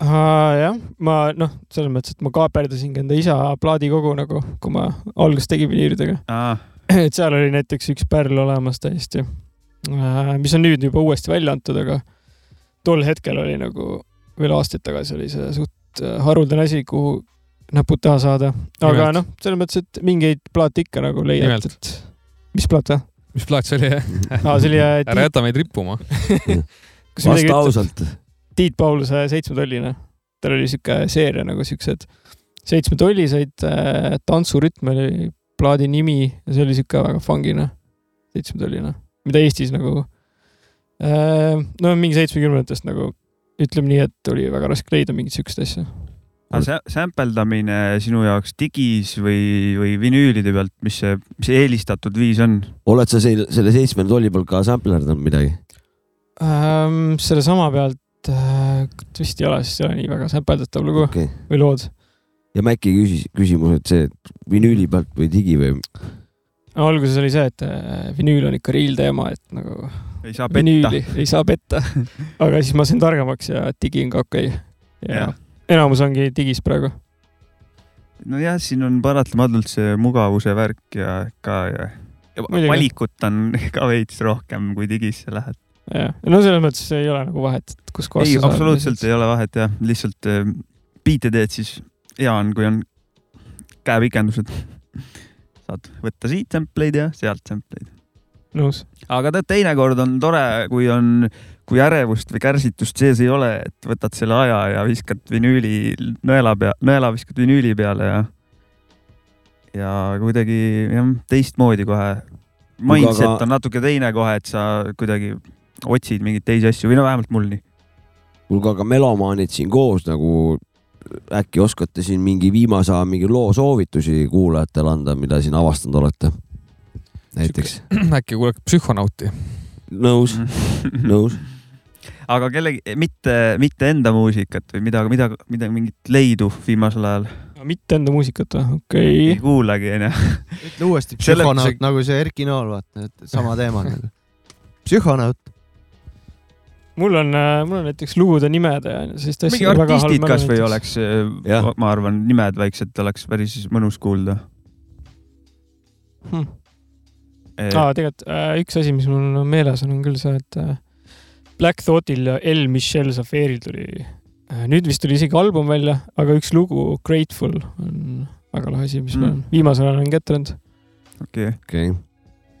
jah, ma noh, selles mõttes, et ma kaaperdasingi enda isa plaadikogu nagu, kui ma alguses tegin vinüülidega. et seal oli näiteks üks pärl olemas täiesti, äh, mis on nüüd juba uuesti välja antud, aga tol hetkel oli nagu veel aastaid tagasi oli see suht äh, haruldane asi, kuhu näpud taha saada. aga noh, selles mõttes, et mingeid plaate ikka nagu leiad, et mis plaat või? mis plaat see oli aa, see oli ära jäta meid rippuma vasta ausalt. Tiit Pauluse seitsmetolline, tal oli sihuke seeria nagu siuksed seitsmetolliseid äh, tantsurütm oli plaadi nimi ja see oli sihuke väga fungine seitsmetolline, mida Eestis nagu äh, no mingi seitsmekümnendatest nagu ütleme nii, et oli väga raske leida mingit siukest asja. aga see sämpeldamine sinu jaoks digis või, või vinüülide pealt, mis see, mis see eelistatud viis on? oled sa selle, selle seitsme tolli peal ka samplerdanud midagi? Ähm, sellesama pealt äh, vist ei ole, sest ei ole nii väga säpeldatav lugu okei okay.. või lood. ja Mäkki küsis, küsimus, et see vinüüli pealt või digi või? alguses oli see, et äh, vinüül on ikka real teema, et nagu ei saa petta. ei saa petta. aga siis ma sain targemaks ja digi on ka okei okay.. ja enamus ongi digis praegu. nojah, siin on paratamatult see mugavuse värk ja ka ja, ja valikut on ka veits rohkem, kui digisse lähed. jah, no selles mõttes ei ole nagu vahet, et kus kohas ei, absoluutselt ei ole vahet jah, lihtsalt äh, biite teed, siis hea on, kui on käepikendused. saad võtta siit sampleid ja sealt sampleid. nõus. aga tead, teinekord on tore, kui on, kui ärevust või kärsitust sees ei ole, et võtad selle aja ja viskad vinüüli nõela pea, nõela viskad vinüüli peale ja ja kuidagi jah, teistmoodi kohe. Mindset aga- on natuke teine kohe, et sa kuidagi otsid mingeid teisi asju või no vähemalt mul nii. kuulge, aga melomaanid siin koos nagu äkki oskate siin mingi viimase aja mingi loo soovitusi kuulajatele anda, mida siin avastanud olete? näiteks. äkki kuuleks psühhonauti. nõus, nõus. aga kellegi, mitte, mitte enda muusikat või mida, mida, mida mingit leidu viimasel ajal mitte enda muusikat või? okei ei okay.. kuulagi onju. ütle uuesti psühhonaut see- nagu see Erki Nool, vaata, et sama teema nagu. psühhonaut. mul on, mul on näiteks lugude nimed ja sellist asja. mingi artistid kasvõi. oleks Jah., ma arvan, nimed väiksed oleks päris mõnus kuulda Hmm. Eh, aa, tegelikult äh, üks asi, mis mul on meeles on, on küll see, et äh, Black Thoughtil ja L Michelle Safiril tuli äh,, nüüd vist tuli isegi album välja, aga üks lugu, Grateful on väga lahe asi, mis Mm. ma viimasel ajal olen kätte löönud. okei, okei okay.,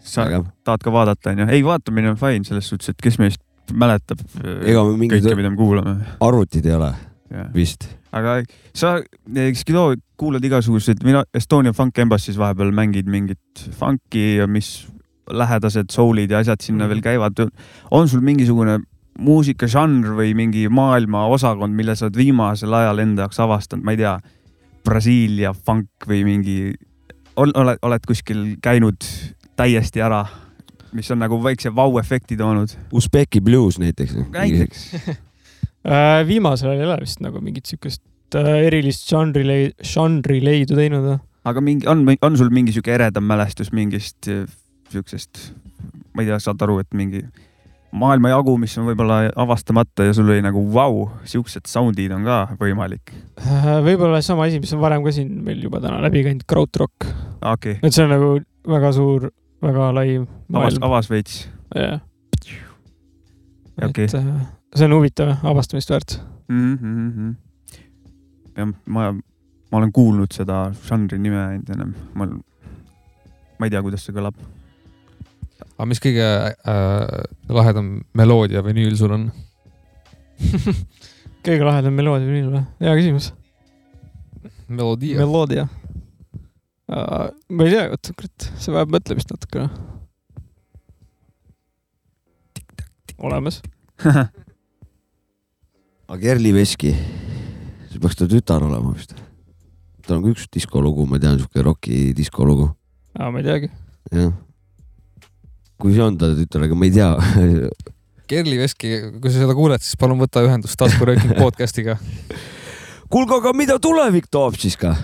sa vägev. tahad ka vaadata onju? ei, vaatamine on fine selles suhtes, et kes meist mäletab ega me mingid kõike, mida me kuulame. arvutid ei ole vist. Aga sa, Skilo, kuulad igasuguseid, mina Estonia Funk Embassy's vahepeal mängid mingit funk'i ja mis lähedased soul'id ja asjad sinna veel käivad. on sul mingisugune muusikažanr või mingi maailma osakond, mille sa oled viimasel ajal enda jaoks avastanud, ma ei tea, Brasiilia funk või mingi, oled, oled kuskil käinud täiesti ära, mis on nagu väikse vau-efekti toonud? Usbeki blues näiteks. näiteks. Äh, viimasel ajal ei ole vist nagu mingit siukest äh, erilist žanri, žanri leidu teinud aga mingi, on, on sul mingi sihuke eredam mälestus mingist eh, siuksest, ma ei tea, saad aru, et mingi maailmajagu, mis on võib-olla avastamata ja sul oli nagu vau, siuksed sound'id on ka võimalik. Äh, võib-olla sama asi, mis on varem ka siin meil juba täna läbi käinud, krautrock. okei okay., et see on nagu väga suur, väga lai avas, maailm. avas veits. jah. Okei. äh, see on huvitav, avastamist väärt. Mm -hmm. jah, ma, ma olen kuulnud seda žanri nime ainult ennem, ma, ma ei tea, kuidas see kõlab. aga mis kõige äh, lahedam meloodia vinüül sul on? kõige lahedam meloodia vinüül või? hea küsimus. meloodia. meloodia. ma ei tea, oota, kurat, see vajab mõtlemist natukene. olemas. aga Kerli Veski, see peaks ta tütar olema vist. tal on ka üks diskolugu, ma tean, sihuke roki diskolugu, aa, ma ei teagi. jah. kui see on ta tütar, aga ma ei tea. Kerli Veski, kui sa seda kuuled, siis palun võta ühendust taskurööking podcast'iga. kuulge, aga mida tulevik toob siis ka?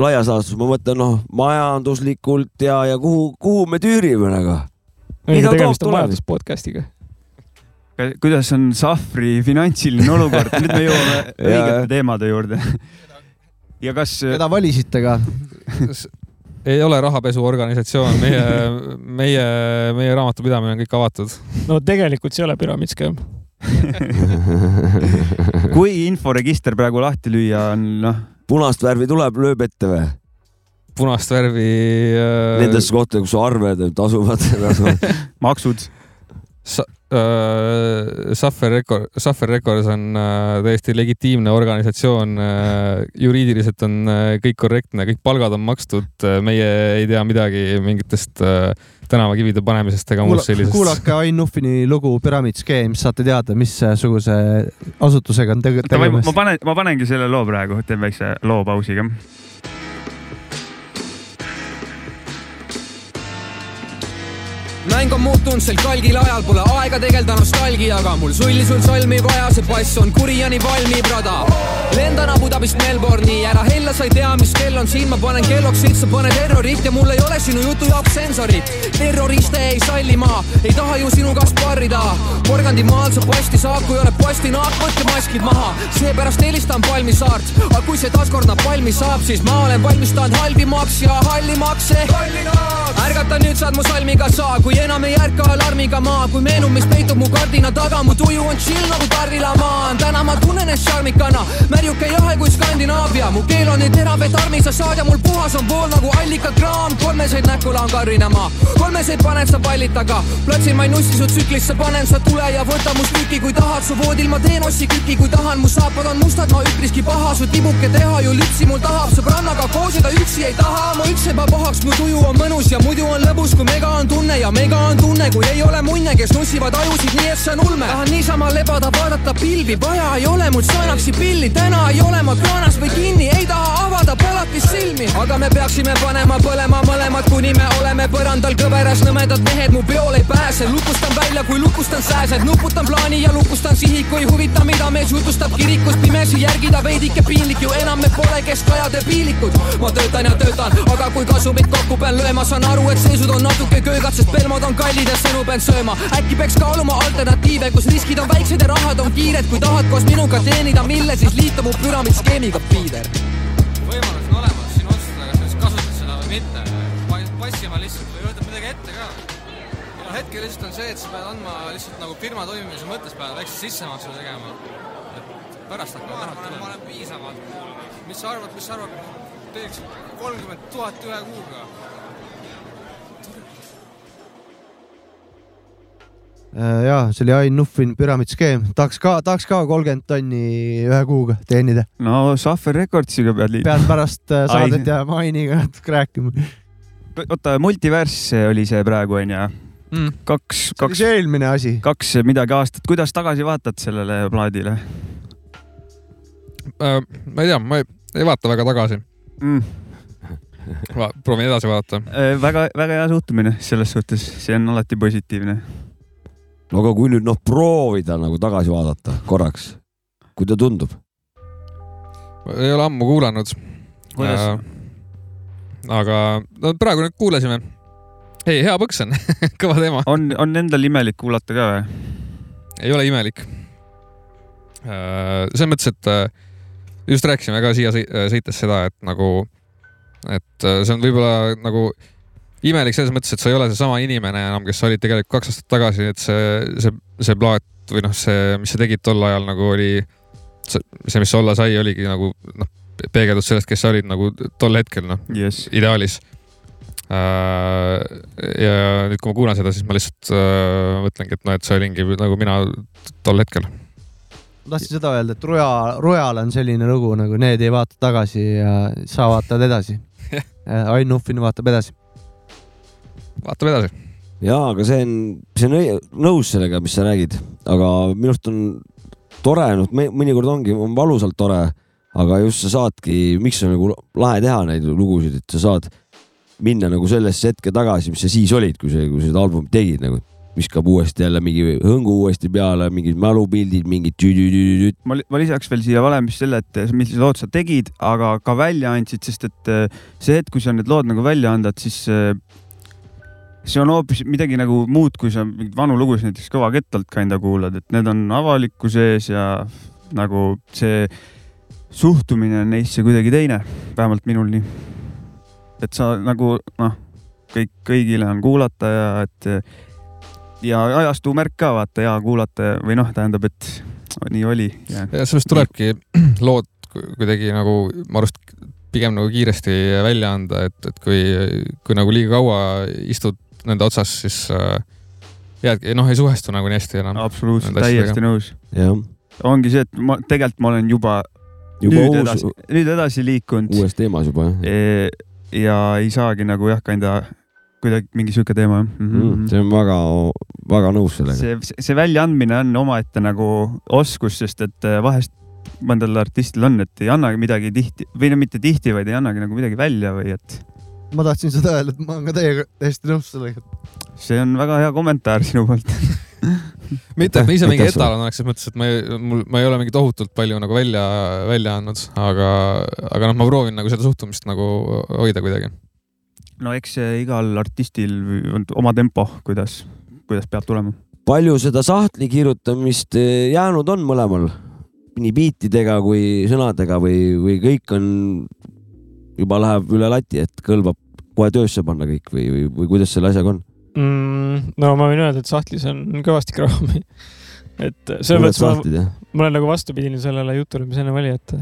laias laastus ma mõtlen, noh, majanduslikult ja, ja kuhu, kuhu me tüürime nagu. Mida tegemist toob on majandus podcast'iga. Kuidas on Sahvri finantsiline olukord, nüüd me jõuame õigete teemade juurde. ja kas, keda valisite ka? ei ole rahapesuorganisatsioon, meie, meie, meie raamatupidamine on kõik avatud. no tegelikult see ei ole püramiidskeem. kui inforegister praegu lahti lüüa on, noh, punast värvi tuleb, lööb ette või? punast värvi äh,. Nendesse kohtadesse, kus arved asuvad. maksud, äh, Suffer Record, Suffer Records on äh, täiesti legitiimne organisatsioon äh,. juriidiliselt on äh, kõik korrektne, kõik palgad on makstud äh,, meie ei tea midagi mingitest äh, tänavakivide panemisest ega muust sellisest. kuulake Ain Nuffini lugu Pyramid Scheme, saate teada, missuguse asutusega on tege tegemist. ma panen, ma panengi selle loo praegu, teen väikse loo mäng on muutunud sel kalgil ajal, pole aega tegeleda nostalgiaga, mul sulli sul salmi vaja, see pass on kuri ja nii valmi, brada. lendan Abu Dhabist Melbourne'i, ära hella, sa ei tea, mis kell on, siin ma panen kelloks, siit sa paned terrorit ja mul ei ole sinu jutu jaoks sensorit. terroriste ei salli ma, ei taha ju sinuga sparrida. Porgandi maal sa posti saad, kui oled postinaak, võtke maskid maha, seepärast helistan Palmisaart. aga kui see taaskord napalmi saab, siis ma olen valmistanud halvimaks ja hallimaks ehk ärgata, nüüd saad mu salmiga saa, kui enam ei ärka alarmiga maa, kui meenub, mis peitub mu kardina taga, mu tuju on chill nagu Tarvila maa. täna ma tunnen ennast šarmikana, märjuke jahe kui Skandinaavia, mu keel on nii terav, et armi sa saad ja mul puhas on vool nagu allikakraam. kolmeseid näkku laan karrinema, kolmeseid paned sa pallid taga, platsil ma ei nussi su tsüklisse, panen sa tule ja võta must tüki, kui tahad, su voodil ma teen ossi küki, kui tahan, mu saapad on mustad, ma üpriski paha, su tibuke teha ju lüpsi mul tahab, sõbrannaga koos ta üksi ei taha, ma üldse ei pahaks, mu tuju on mõnus ja muidu on lõbus, kui mega on tunne. Ja mega on tunne, kui ei ole munne, kes nussivad ajusid nii, et see on ulme. tahan niisama lebada, vaadata pilvi, vaja ei ole mul saanaksi pilli, täna ei ole ma kraanas või kinni, ei taha avada polatis silmi. aga me peaksime panema põlema mõlemad, kuni me oleme põrandal kõveras, nõmedad mehed mu peole ei pääse. lukustan välja, kui lukustan sääsed, nuputan plaani ja lukustan sihiku, ei huvita, mida mees jutustab kirikus pimesi järgida veidike piinlik ju enam me pole keskkajade piilikud. ma töötan ja töötan, aga kui kasumit kokku pean lööma, saan aru, et seisud on natuke köögad, sest pelmod on kallid ja sõnu pean sööma. äkki peaks kaaluma alternatiive, kus riskid on väiksed ja rahad on kiired, kui tahad koos minuga teenida mille, siis liitu mu püramiidskeemiga, Piider. võimalus on olemas sinu otsustada, kas sa kasutad seda või mitte. passima lihtsalt või võtad midagi ette ka. no hetkel lihtsalt on see, et sa pead andma lihtsalt nagu firma toimimise mõttes pead väikse sissemaksu tegema. et pärast hakkavad rahad tulema. ma olen piisavalt kuulnud. mis sa arvad, mis sa arvad, teeks kolmkümmend tuhat ühe kuuga ja see oli Ain Nuffin püramiidskeem, tahaks ka, tahaks ka kolmkümmend tonni ühe kuuga teenida. no Suffer Recordsiga pead liituma. pead pärast äh, saadet ja Mainiga natuke rääkima. oota, Multiverse oli see praegu onju mm.? kaks, kaks. see oli eelmine asi. kaks midagi aastat, kuidas tagasi vaatad sellele plaadile äh,? ma ei tea, ma ei, ei vaata väga tagasi mm. Proovin edasi vaadata äh,. väga, väga hea suhtumine selles suhtes, see on alati positiivne no aga kui nüüd noh, proovida nagu tagasi vaadata korraks, kui ta tundub? ei ole ammu kuulanud. Äh, aga no praegu nüüd kuulasime. ei, hea põks on kõva teema. on, on endal imelik kuulata ka või? ei ole imelik äh,. selles mõttes, et äh, just rääkisime ka siia sõites seda, et nagu, et äh, see on võib-olla nagu imelik selles mõttes, et sa ei ole seesama inimene enam, kes sa olid tegelikult kaks aastat tagasi, et see, see, see plaat või noh, see, mis sa tegid tol ajal nagu oli, see, mis olla sai, oligi nagu noh, peegeldus sellest, kes sa olid nagu tol hetkel noh yes., ideaalis äh,. ja nüüd, kui ma kuulan seda, siis ma lihtsalt äh, mõtlengi, et noh, et see olingi nagu mina tol hetkel ma tahtsin seda öelda, et Ruja, Rujal on selline lugu nagu Need ei vaata tagasi ja sa vaatad edasi Ain Nuffin vaatab edasi vaatame edasi. ja, aga see on, see on nõus sellega, mis sa räägid, aga minu arust on tore, noh, mõnikord ongi, on valusalt tore, aga just sa saadki, miks on nagu lahe teha neid lugusid, et sa saad minna nagu sellesse hetke tagasi, mis sa siis olid, kui sa, kui seda albumit tegid nagu viskab uuesti jälle mingi hõngu uuesti peale, mingid mälupildid, mingid tüdüdüdüd. ma, ma lisaks veel siia valemist selle, et millised lood sa tegid, aga ka välja andsid, sest et eh, see hetk, kui sa need lood nagu välja andad, siis eh, see on hoopis midagi nagu muud, kui sa mingeid vanu lugusid näiteks Kõva kettalt kinda kuulad, et need on avalikkuse ees ja nagu see suhtumine neisse kuidagi teine, vähemalt minul nii. et sa nagu noh, kõik, kõigile on kuulata ja et ja ajastu märk ka vaata hea kuulata või noh, tähendab, et nii oli. ja sellest tulebki lood kuidagi nagu ma arust pigem nagu kiiresti välja anda, et, et kui, kui nagu liiga kaua istud nende otsas, siis äh, jäädki, noh, ei suhestu nagu nii hästi enam. absoluutselt, täiesti nõus. ongi see, et ma tegelikult ma olen juba, juba nüüd uus, edasi, nüüd edasi liikunud. uues teemas juba jah E, ja ei saagi nagu jah, kanda kuidagi mingi sihuke teema jah mm mm, -hmm. see on väga, väga nõus sellega. see, see väljaandmine on omaette nagu oskus, sest et äh, vahest mõndal artistil on, et ei annagi midagi tihti või no mitte tihti, vaid ei annagi nagu midagi välja või et ma tahtsin seda öelda, et ma olen ka teiega täiesti nõus sellega. see on väga hea kommentaar sinu poolt. mitte, et ma ise mingi etalon oleks, selles mõttes, et ma ei, mul, ma ei ole mingi tohutult palju nagu välja, välja andnud, aga, aga noh, ma proovin nagu seda suhtumist nagu hoida kuidagi. no eks igal artistil on oma tempo, kuidas, kuidas peab tulema. palju seda sahtli kirjutamist eh, jäänud on mõlemal? nii biitidega kui sõnadega või, või kõik on, juba läheb üle lati, et kõlbab kohe töösse panna kõik või, või, või kuidas selle asjaga on? mm,. no ma võin öelda, et sahtlis on kõvasti kraami. et selles mõttes ma, ma olen nagu vastupidine sellele jutule, mis enne oli, et,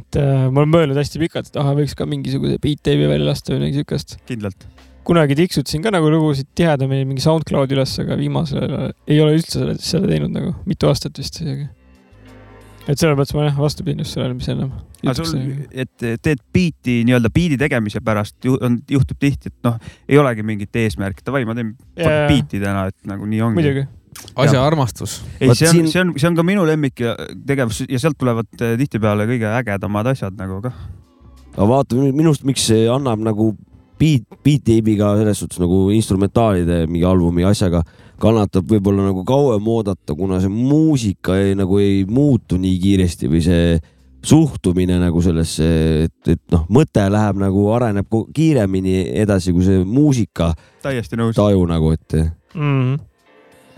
et äh, ma olen mõelnud hästi pikalt, et ahah, võiks ka mingisuguse beat tape'i välja lasta või midagi siukest. kindlalt. kunagi tiksutasin ka nagu lugusid tihedamini mingi SoundCloudi üles, aga viimasel ajal ei ole üldse seda teinud nagu mitu aastat vist isegi. Et selles mõttes ma jah, vastupidine just sellele, mis ennem. aga sul, et teed biiti nii-öelda biidi tegemise pärast ju, on, juhtub tihti, et noh, ei olegi mingit eesmärki, davai, ma teen Jaa. biiti täna, et nagu nii ongi. muidugi. asja armastus. ei, see on siin-, see on, see on ka minu lemmik ja tegevus ja sealt tulevad eh, tihtipeale kõige ägedamad asjad nagu kah. aga vaata minust, miks see annab nagu beat, beat tape'iga selles suhtes nagu instrumentaalide mingi albumi asjaga kannatab võib-olla nagu kauem oodata, kuna see muusika ei, nagu ei muutu nii kiiresti või see suhtumine nagu sellesse, et, et noh, mõte läheb nagu areneb kiiremini edasi kui see muusika täiesti nõus. taju nagu, et, et mm..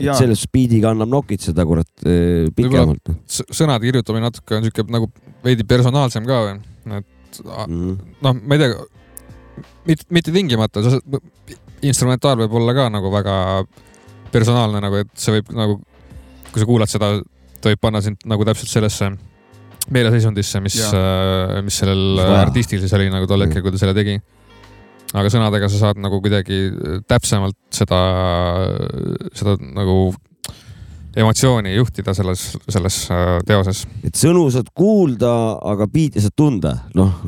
ja selles speediga annab nokitseda kurat eh, pikemalt. sõnade kirjutamine natuke on siuke nagu veidi personaalsem ka või, et Mm. noh, ma ei tea, mitte, mitte tingimata, instrumentaal võib olla ka nagu väga personaalne nagu, et see võib nagu, kui sa kuulad seda, ta võib panna sind nagu täpselt sellesse meeleseisundisse, mis, mis sellel Mis vaja. artistil siis oli nagu tol hetkel, kui ta selle tegi. aga sõnadega sa saad nagu kuidagi täpsemalt seda, seda nagu emotsiooni juhtida selles, selles äh, teoses. et sõnu saad kuulda, aga biiti saad tunda, noh,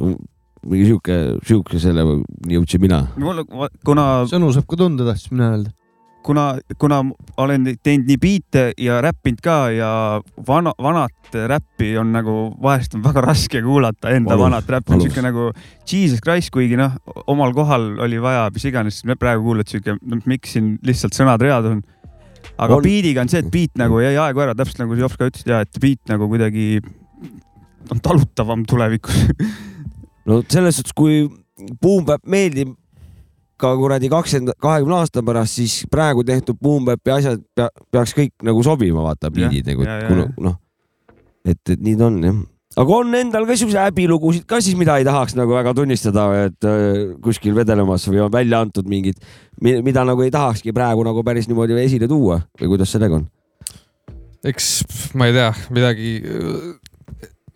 mingi sihuke, sihuke selle jõudsin mina. mul, kuna, sõnu saab ka tunda, tahtsin mina öelda. kuna, kuna olen teinud nii biite ja räppinud ka ja vana, vanat räppi on nagu vahest on väga raske kuulata enda Valus, vanat räppi, valus. siuke nagu Jesus Christ, kuigi noh, omal kohal oli vaja mis iganes, praegu kuulad siuke, miks siin lihtsalt sõnad read on. aga On- biidiga on see, et biit nagu jäi aegu ära, täpselt nagu Jops ka ütles ja et biit nagu kuidagi on talutavam tulevikus. no selles suhtes, kui Boom Bap meeldib ka kuradi kakskümmend, kahekümne aasta pärast, siis praegu tehtud Boom Bapi asjad pea, peaks kõik nagu sobima, vaata biidid nagu, noh, et, et nii ta on jah. aga on endal ka siukseid häbilugusid ka siis, mida ei tahaks nagu väga tunnistada, et äh, kuskil vedelemas või on välja antud mingid, mida nagu ei tahakski praegu nagu päris niimoodi esile tuua või kuidas sellega on? eks ma ei tea, midagi äh,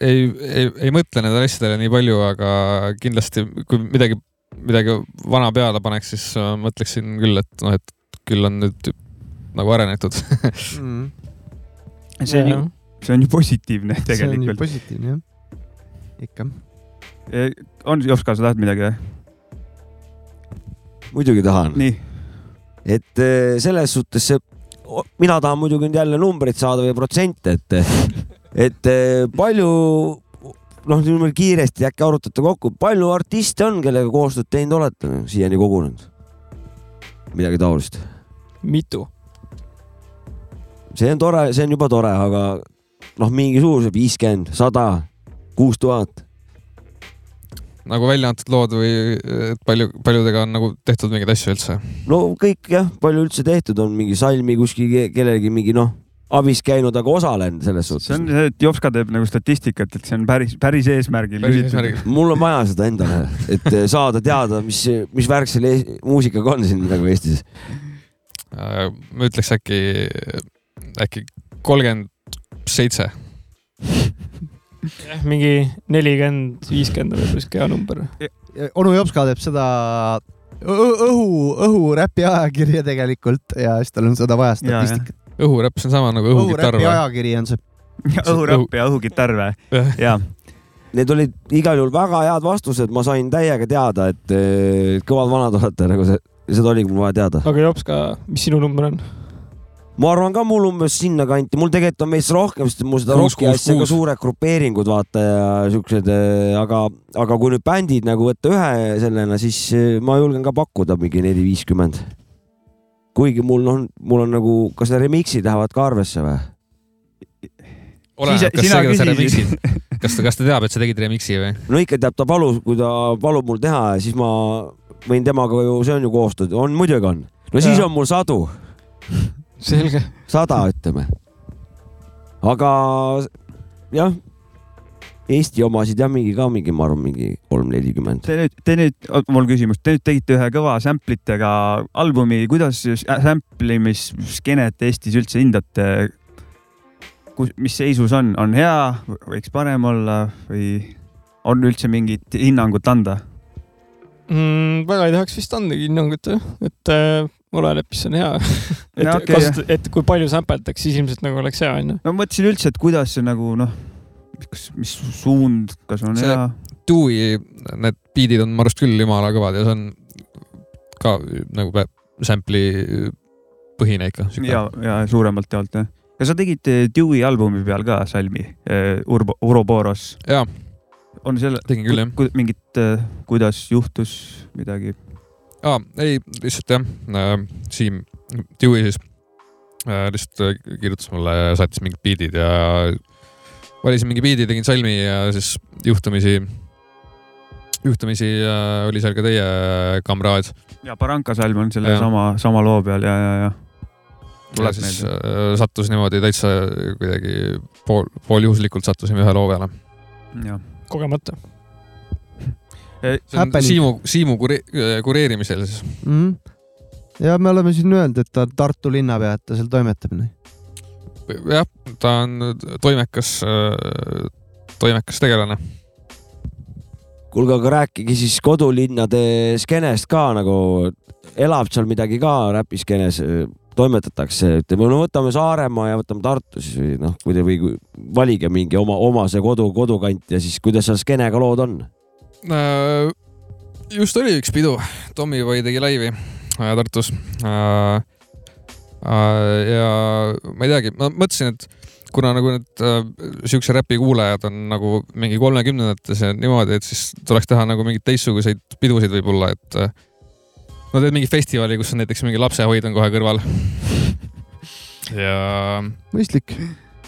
ei, ei, ei mõtle nendele asjadele nii palju, aga kindlasti kui midagi, midagi vana peale paneks, siis äh, mõtleksin küll, et noh, et küll on nüüd nagu arenetud. see on ju, see on ju positiivne see on ju tegelikult. positiivne jah, ikka. on Jops ka, sa tahad midagi või? muidugi tahan. et eh, selles suhtes see, mina tahan muidugi nüüd jälle numbreid saada või protsente, et, et eh, palju, noh, niimoodi kiiresti äkki arutate kokku, palju artiste on, kellega koostööd teinud olete siiani kogunenud? midagi taolist. mitu? see on tore, see on juba tore, aga noh, mingi suurus, viiskümmend, sada, kuus tuhat. nagu välja antud lood või et palju, paljudega on nagu tehtud mingeid asju üldse? no kõik jah, palju üldse tehtud on, mingi salmi kuskil ke- kellelgi mingi noh, abis käinud, aga osalenud selles see suhtes on. see, et Jops ka teeb nagu statistikat, et see on päris, päris eesmärgil. mul on vaja seda endale, et eh, saada teada, mis, mis värk selle ees- muusikaga on siin nagu Eestis. Äh, ma ütleks äkki, äkki kolmkümmend seitse. jah, mingi nelikümmend, viiskümmend on võib-olla siuke hea number. onu Jops ka teeb seda õhu, õhuräpi ajakirja tegelikult ja siis tal on seda vaja statistikat. õhuräpp, see on sama nagu õhukitarr õhuräpi või? ajakiri on see. õhuräpp ja õhukitarr või? jaa, Need olid igal juhul väga head vastused, ma sain täiega teada, et eh, kõvad vanad olete, nagu see, seda oligi mul vaja teada. aga Jops ka, mis sinu number on? ma arvan ka mul umbes sinnakanti, mul tegelikult on meist rohkem, sest mul seda rocki asja ka suured grupeeringud vaata ja siuksed, aga, aga kui nüüd bändid nagu võtta ühe sellena, siis eh, ma julgen ka pakkuda mingi neli, viiskümmend. Kuigi mul on, mul on nagu, kas need remix'id lähevad ka arvesse või? oleneb, kas sina sa tegid küsisid. remix'i, kas ta, kas ta teab, et sa tegid remix'i või? no ikka teab, ta palus, kui ta palub mul teha, siis ma võin temaga ju, see on ju koostöö, on muidugi on. no siis Jaa. on mul sadu, selge. sada ütleme. aga jah, Eesti omasid jah, mingi ka mingi, ma arvan, mingi kolm-nelikümmend. te nüüd, te nüüd, mul küsimus, te nüüd tegite ühe kõva sample itega albumi, kuidas sample imissskeenet Eestis üldse hindate? kus, mis seisus on, on hea, võiks parem olla või on üldse mingit hinnangut anda? mm,. väga ei tahaks vist andagi hinnangut, et äh, oleneb, mis on hea. et No okay, kasut-, et kui palju sampletakse, siis ilmselt nagu oleks hea, onju. no mõtlesin üldse, et kuidas see nagu noh, kas, mis suund, kas on See- hea? Dewey, need beat'id on minu arust küll jumala kõvad ja see on ka nagu sample'i põhine ikka. ja, ja suuremalt jaolt jah. kas sa tegid eh, Dewey albumi peal ka salmi, Urbo, Uroboros? jaa, on selle, tegin küll jah. mingit, kuidas juhtus midagi? aa, ei, lihtsalt jah äh,, Siim, Dewey siis äh, lihtsalt äh, kirjutas mulle ja saatis mingid beat'id ja valisin mingi beat'i, tegin salmi ja siis juhtumisi, juhtumisi äh, oli seal ka teie kamraad ja Barranca salm on selle Jah. sama, sama loo peal ja, ja, ja. ja siis meelde. äh, sattus niimoodi täitsa kuidagi pool, pooljuhuslikult sattusime ühe loo peale. kogemata. see on. Siimu, Siimu kure-, kureerimisel siis. mm.. ja me oleme siin öelnud, et ta on Tartu linnapea, et ta seal toimetab. jah, ta on toimekas, toimekas tegelane. kuulge, aga rääkige siis kodulinnade skeenest ka nagu, elab seal midagi ka räpiskeenes, toimetatakse, ütleme, no võtame Saaremaa ja võtame Tartu siis või noh, kui te või valige mingi oma, oma see kodu, kodukant ja siis kuidas seal skeenega lood on? Äh, just oli üks pidu, Tommyboy tegi laivi äh, Tartus. Ja ma ei teagi, ma mõtlesin, et kuna nagu need äh, siukse räpi kuulajad on nagu mingi kolmekümnendates ja niimoodi, et siis tuleks teha nagu mingeid teistsuguseid pidusid võib-olla, et äh, no teed mingi festivali, kus on näiteks mingi lapsehoid on kohe kõrval. ja mõistlik.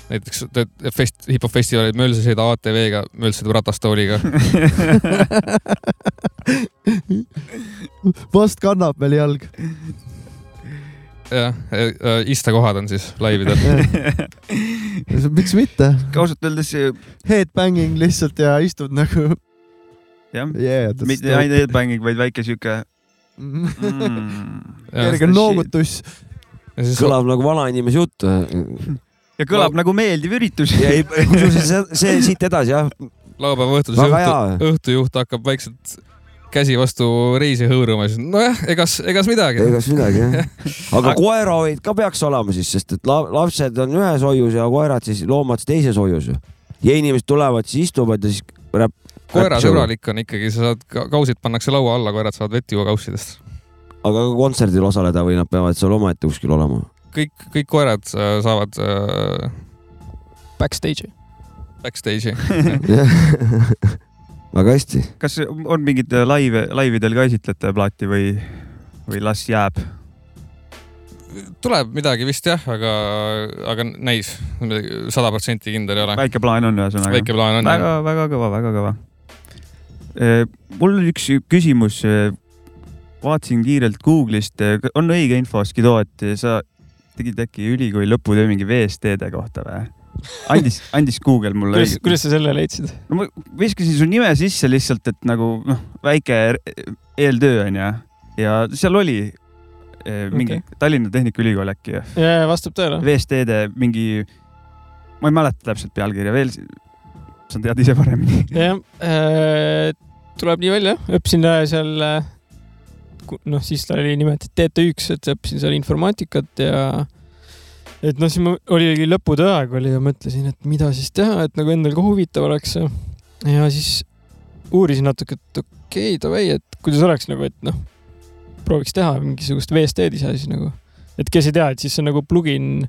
näiteks teed fest-, hip-hop festivalid, Mölse sõida ATV-ga, Mölse sõidab ratastooliga. vast kannab veel jalg. jah, istekohad on siis laividel. miks mitte? ausalt öeldes Headbanging lihtsalt ja istud nagu jah, yeah,. mitte ainult headbanging, vaid väike sihuke mm.. mm,. kerge noogutus. ja siis kõlab nagu vanainimese jutt. ja kõlab nagu meeldiv üritus. kusjuures see, see siit edasi jah, laupäeva õhtul see õhtu, õhtujuht hakkab vaikselt käsi vastu reisi hõõruma, siis nojah, egas, egas midagi. egas midagi jah. aga koerahoid ka peaks olema siis, sest et la- lapsed on ühes hoius ja koerad siis, loomad siis teises hoius ju. ja inimesed tulevad siis istuvad ja siis räpp. koerasõbralik on ikkagi, sa saad, kausid pannakse laua alla, koerad saavad vett juua kaussidest. aga ka kontserdil osaleda või nad peavad seal omaette kuskil olema? kõik, kõik koerad äh, saavad äh, Backstage'i. backstage'i. väga hästi. kas on mingeid laive, laividel ka esitlete plaati või, või las jääb? tuleb midagi vist jah, aga, aga näis, sada protsenti kindel ei ole. väike plaan on ühesõnaga. väike plaan on väga, väga kõva, väga kõva. mul oli üks küsimus. vaatasin kiirelt Google'ist, on õige info, Skido, et sa tegid äkki ülikooli lõputöö mingi VST-de kohta või? andis, andis Google mulle kuidas, kuidas sa selle leidsid? no ma viskasin su nime sisse lihtsalt, et nagu noh, väike eeltöö onju ja seal oli eh, mingi okay. Tallinna Tehnikaülikool äkki jaa, vastab tõele. VST-de mingi, ma ei mäleta täpselt pealkirja veel, sa tead ise paremini. jah, tuleb nii välja, õppisin äh, seal äh, noh, siis ta oli nimetati TT1, et õppisin seal informaatikat ja et noh, siis ma oli lõputöö aeg oli ja mõtlesin, et mida siis teha, et nagu endal ka huvitav oleks ja, siis uurisin natuke, et okei okay,, davai, et kuidas oleks nagu, et noh, prooviks teha mingisugust VST-d ise siis nagu, et kes ei tea, et siis see on nagu plugin,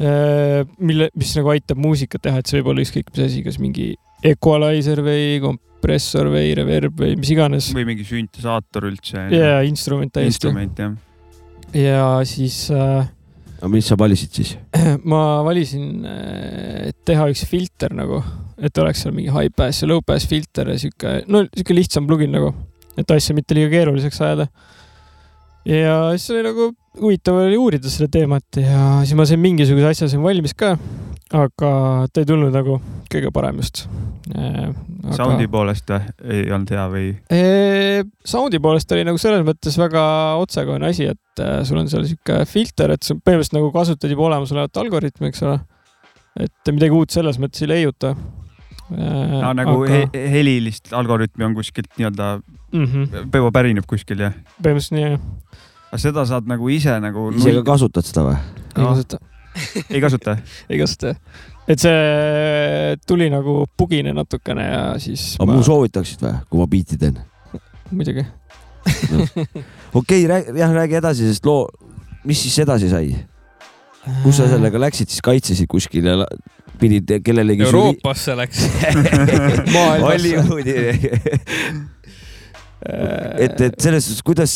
mille, mis nagu aitab muusikat teha, et see võib olla ükskõik mis asi, kas mingi equalizer või kompressor või reverb või mis iganes. või mingi süntisaator üldse. ja instrument täiesti. instrument jah. ja siis äh, aga mis sa valisid siis? ma valisin, et teha üks filter nagu, et oleks seal mingi high pass ja low pass filter ja sihuke, no sihuke lihtsam plugin nagu, et asja mitte liiga keeruliseks ajada. ja siis oli nagu huvitav oli uurida seda teemat ja siis ma sain mingisuguse asja sain valmis ka, aga ta ei tulnud nagu kõige parem just. Soundi poolest või? ei olnud hea või? Sound'i poolest oli nagu selles mõttes väga otsekohene asi, et äh, sul on seal sihuke filter, et sa põhimõtteliselt nagu kasutad juba olemasolevat algoritmi, eks ole. et midagi uut selles mõttes ei leiuta. no nagu aga... he helilist algoritmi on kuskilt nii-öelda mm -hmm., juba pärineb kuskil jah? põhimõtteliselt nii jah. aga seda saad nagu ise nagu. ise ka kasutad seda või? ei kasuta. ei kasuta? ei kasuta. et see tuli nagu bugine natukene ja siis. aga ma... mul soovitaksid või, kui ma biiti teen? muidugi okei okay,, jah, räägi edasi, sest loo, mis siis edasi sai? kus sa sellega läksid, siis kaitsesid kuskil ja pidid kellelegi. Euroopasse läks Hollywoodi et, et selles suhtes, kuidas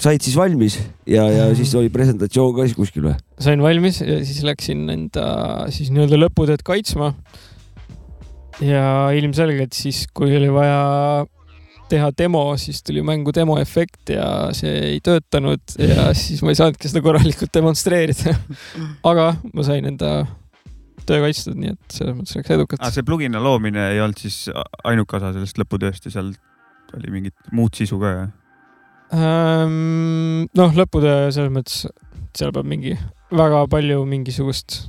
said siis valmis ja, ja siis oli presentatsioon ka siis kuskil või? sain valmis ja siis läksin enda siis nii-öelda lõputööd kaitsma. ja ilmselgelt siis, kui oli vaja teha demo, siis tuli mängu demo efekt ja see ei töötanud ja siis ma ei saanudki seda korralikult demonstreerida. aga ma sain enda töö kaitstud, nii et selles mõttes läks edukalt. see plugina loomine ei olnud siis ainuke osa sellest lõputööst ja seal oli mingit muud sisu ka jah? ähm,? noh, lõputöö selles mõttes, seal peab mingi väga palju mingisugust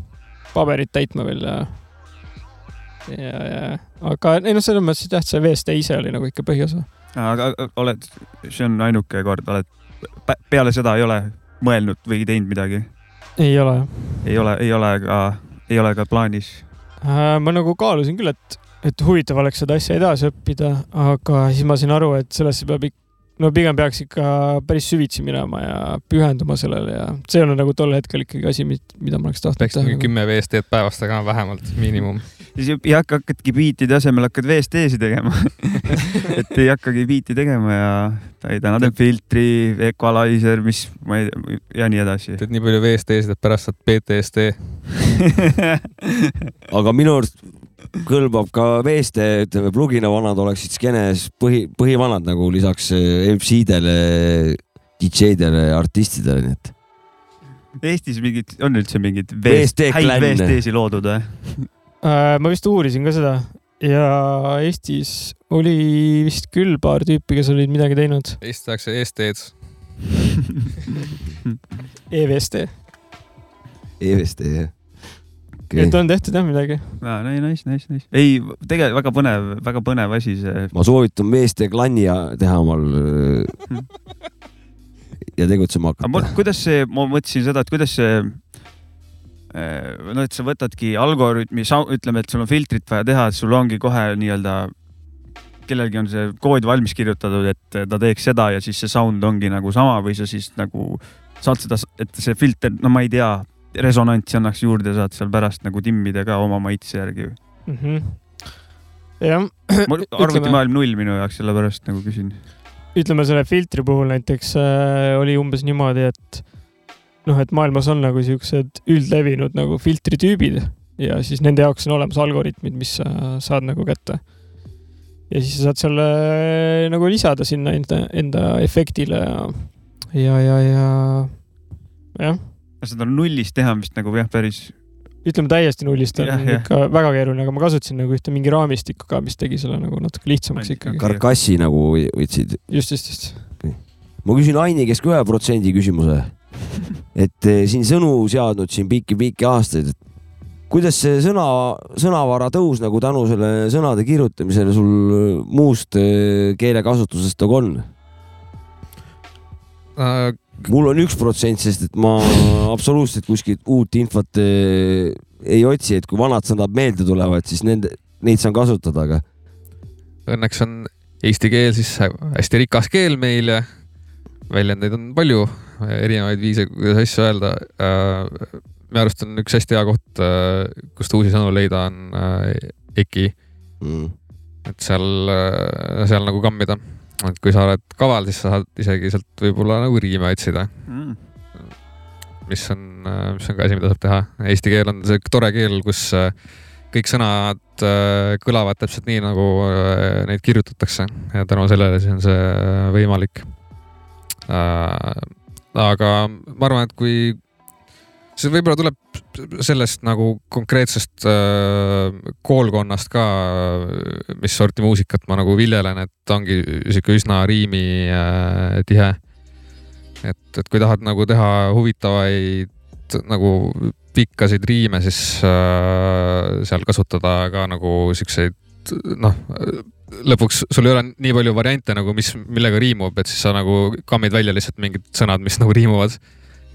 paberit täitma veel ja, ja, ja aga ei noh, selles mõttes jah, see VST ise oli nagu ikka põhiosa. aga oled, see on ainuke kord, oled peale seda ei ole mõelnud või teinud midagi? ei ole ei ole, ei ole ka, ei ole ka plaanis äh,? ma nagu kaalusin küll, et, et huvitav oleks seda asja edasi õppida, aga siis ma sain aru, et sellesse peab ikka no pigem peaks ikka päris süvitsi minema ja pühenduma sellele ja see olnud nagu tol hetkel ikkagi asi, mida ma oleks tahtnud peaks mingi kümme VST-d päevas tegema vähemalt, miinimum. siis ei hakka, hakkadki biitide asemel hakkad VST-si tegema et ei hakkagi biiti tegema ja täna teeb filtri, equalizer, mis ma ei ja nii edasi. teed nii palju VST-sid, et pärast saad PTSD aga minu arust kõlbab ka VST, ütleme plugina vanad oleksid skeenes põhi, põhivanad nagu lisaks MC-dele, DJ-dele, artistidele, nii et. Eestis mingid, on üldse mingid VST häid. VST-si loodud või? äh,. ma vist uurisin ka seda ja Eestis oli vist küll paar tüüpi, kes olid midagi teinud. Eestis tehakse EST-d. EVST, EVST jah et on tehtud jah midagi. aa, nice, nice, nice. ei, tegelikult väga põnev, väga põnev asi see. ma soovitan VST klanni ja teha omal ja tegutsema hakata. kuidas see, ma mõtlesin seda, et kuidas see no et sa võtadki algoritmi, ütleme, et sul on filtrit vaja teha, et sul ongi kohe nii-öelda, kellelgi on see kood valmis kirjutatud, et ta teeks seda ja siis see sound ongi nagu sama või sa siis nagu saad seda, et see filter, no ma ei tea, resonantsi annaks juurde, saad seal pärast nagu timmida ka oma maitse järgi. mm. -hmm. jah. arvutimaailm null minu jaoks, sellepärast nagu küsin. ütleme selle filtri puhul näiteks äh, oli umbes niimoodi, et noh, et maailmas on nagu siuksed üldlevinud nagu filtritüübid ja siis nende jaoks on olemas algoritmid, mis sa saad nagu kätte. ja siis sa saad selle nagu lisada sinna enda, enda efektile ja, ja, ja, ja jah seda nullist teha on vist nagu jah, päris. ütleme täiesti nullist on Jah, ja, jah. ikka väga keeruline, aga ma kasutasin nagu ühte mingi raamistikku ka, mis tegi selle nagu natuke lihtsamaks ikkagi. karkassi nagu võtsid. just, just, just. ma küsin Aini käest ka ühe protsendi küsimuse. et eh, siin sõnu seadnud siin pikki-pikki aastaid, et kuidas see sõna, sõnavara tõus nagu tänu selle sõnade kirjutamisele sul muust eh, keelekasutusest nagu on? Äh, mul on üks protsent, sest et ma absoluutselt kuskilt uut infot eh, ei otsi, et kui vanad sõnad meelde tulevad, siis nende, neid saan kasutada, aga õnneks on eesti keel siis hästi rikas keel meil ja väljendeid on palju, erinevaid viise, kuidas asju öelda. minu arust on üks hästi hea koht, kust uusi sõnu leida, on äh, EKI, mm, et seal, seal nagu kammida. Et kui sa oled kaval, siis sa saad isegi sealt võib-olla nagu riime otsida, mm.. mis on, mis on ka asi, mida saab teha. Eesti keel on see tore keel, kus äh, kõik sõnad äh, kõlavad täpselt nii, nagu äh, neid kirjutatakse ja tänu sellele siis on see äh, võimalik. aga ma arvan, et kui see võib-olla tuleb sellest nagu konkreetsest äh, koolkonnast ka, mis sorti muusikat ma nagu viljelen, et ongi sihuke üsna riimi äh, et, et kui tahad nagu teha huvitavaid nagu pikkasid riime, siis äh, seal kasutada ka nagu siukseid noh, lõpuks sul ei ole nii palju variante nagu, mis, millega riimub, et siis sa nagu kammid välja lihtsalt mingid sõnad, mis nagu riimuvad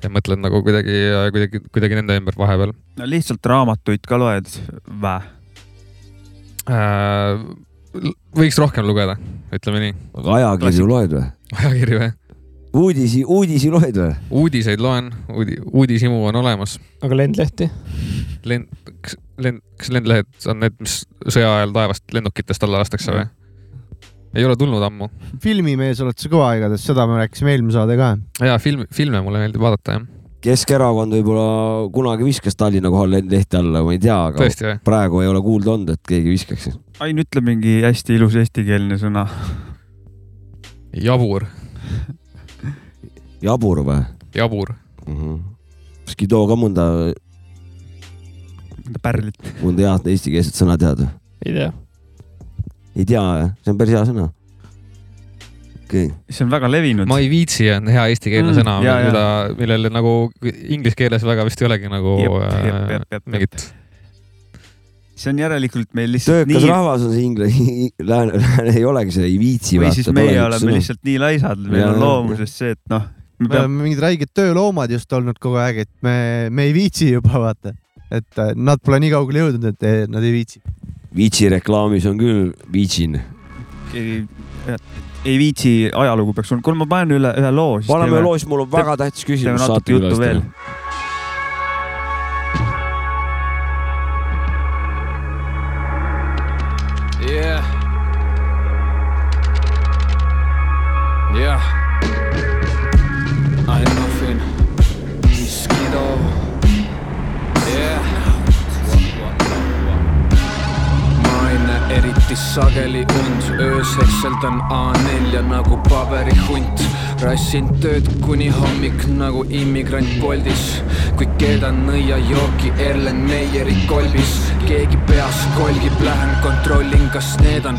ja mõtled nagu kuidagi, kuidagi, kuidagi nende ümber vahepeal no lihtsalt raamatuid ka loed vä? äh,. võiks rohkem lugeda, ütleme nii. aga ajakirju loed või? ajakirju jah, uudisi, uudisi loed või? uudiseid loen, uudi-, uudishimu on olemas. aga lendlehti? lend, kas lend, kas lendlehed on need, mis sõja ajal taevast lennukitest alla lastakse või? Ei ole tulnud ammu. filmimees oled sa kõva igatahes, seda me rääkisime eelmine saade ka. ja film, filme mulle meeldib vaadata jah, Keskerakond võib-olla kunagi viskas Tallinna kohal lehti alla, ma ei tea, aga tõesti praegu ei ole kuulda olnud, et keegi viskaks. Ain, ütle mingi hästi ilus eestikeelne sõna. jabur, jabur või jabur. mm? -hmm. äkki too ka mõnda, pärlit. mõnda head eestikeelset sõna tead või? ei tea. Ei tea, see on päris hea sõna. okei okay., see on väga levinud. ma ei viitsi on hea eestikeelne Mm, sõna, mida, millele nagu inglise keeles väga vist ei olegi nagu Jep, äh, jep, jep, jep, mingit. see on järelikult meil lihtsalt töökas nii rahvas on see inglise, lääne, lääne ei olegi see, ei viitsi. või siis meie oleme lihtsalt nii laisad, meil on loomuses see, et noh, me oleme mingid räiged tööloomad just olnud kogu aeg, et me, me ei viitsi juba vaata, et äh, nad pole nii kaugele jõudnud, et nad ei viitsi. Viitsi reklaamis on küll viitsin. ei, viitsi ajalugu peaks olema, kuule ma panen üle ühe loo. paneme loo, siis mul on väga tähtis küsimus natuke juttu sageli und, öös hekseldan A4 nagu paberihunt. rassin tööd kuni hommik nagu immigrant Boltis, kui keedan nõiajooki Erlen Meieri kolbis. keegi peas kolgib, lähen kontrollin, kas need on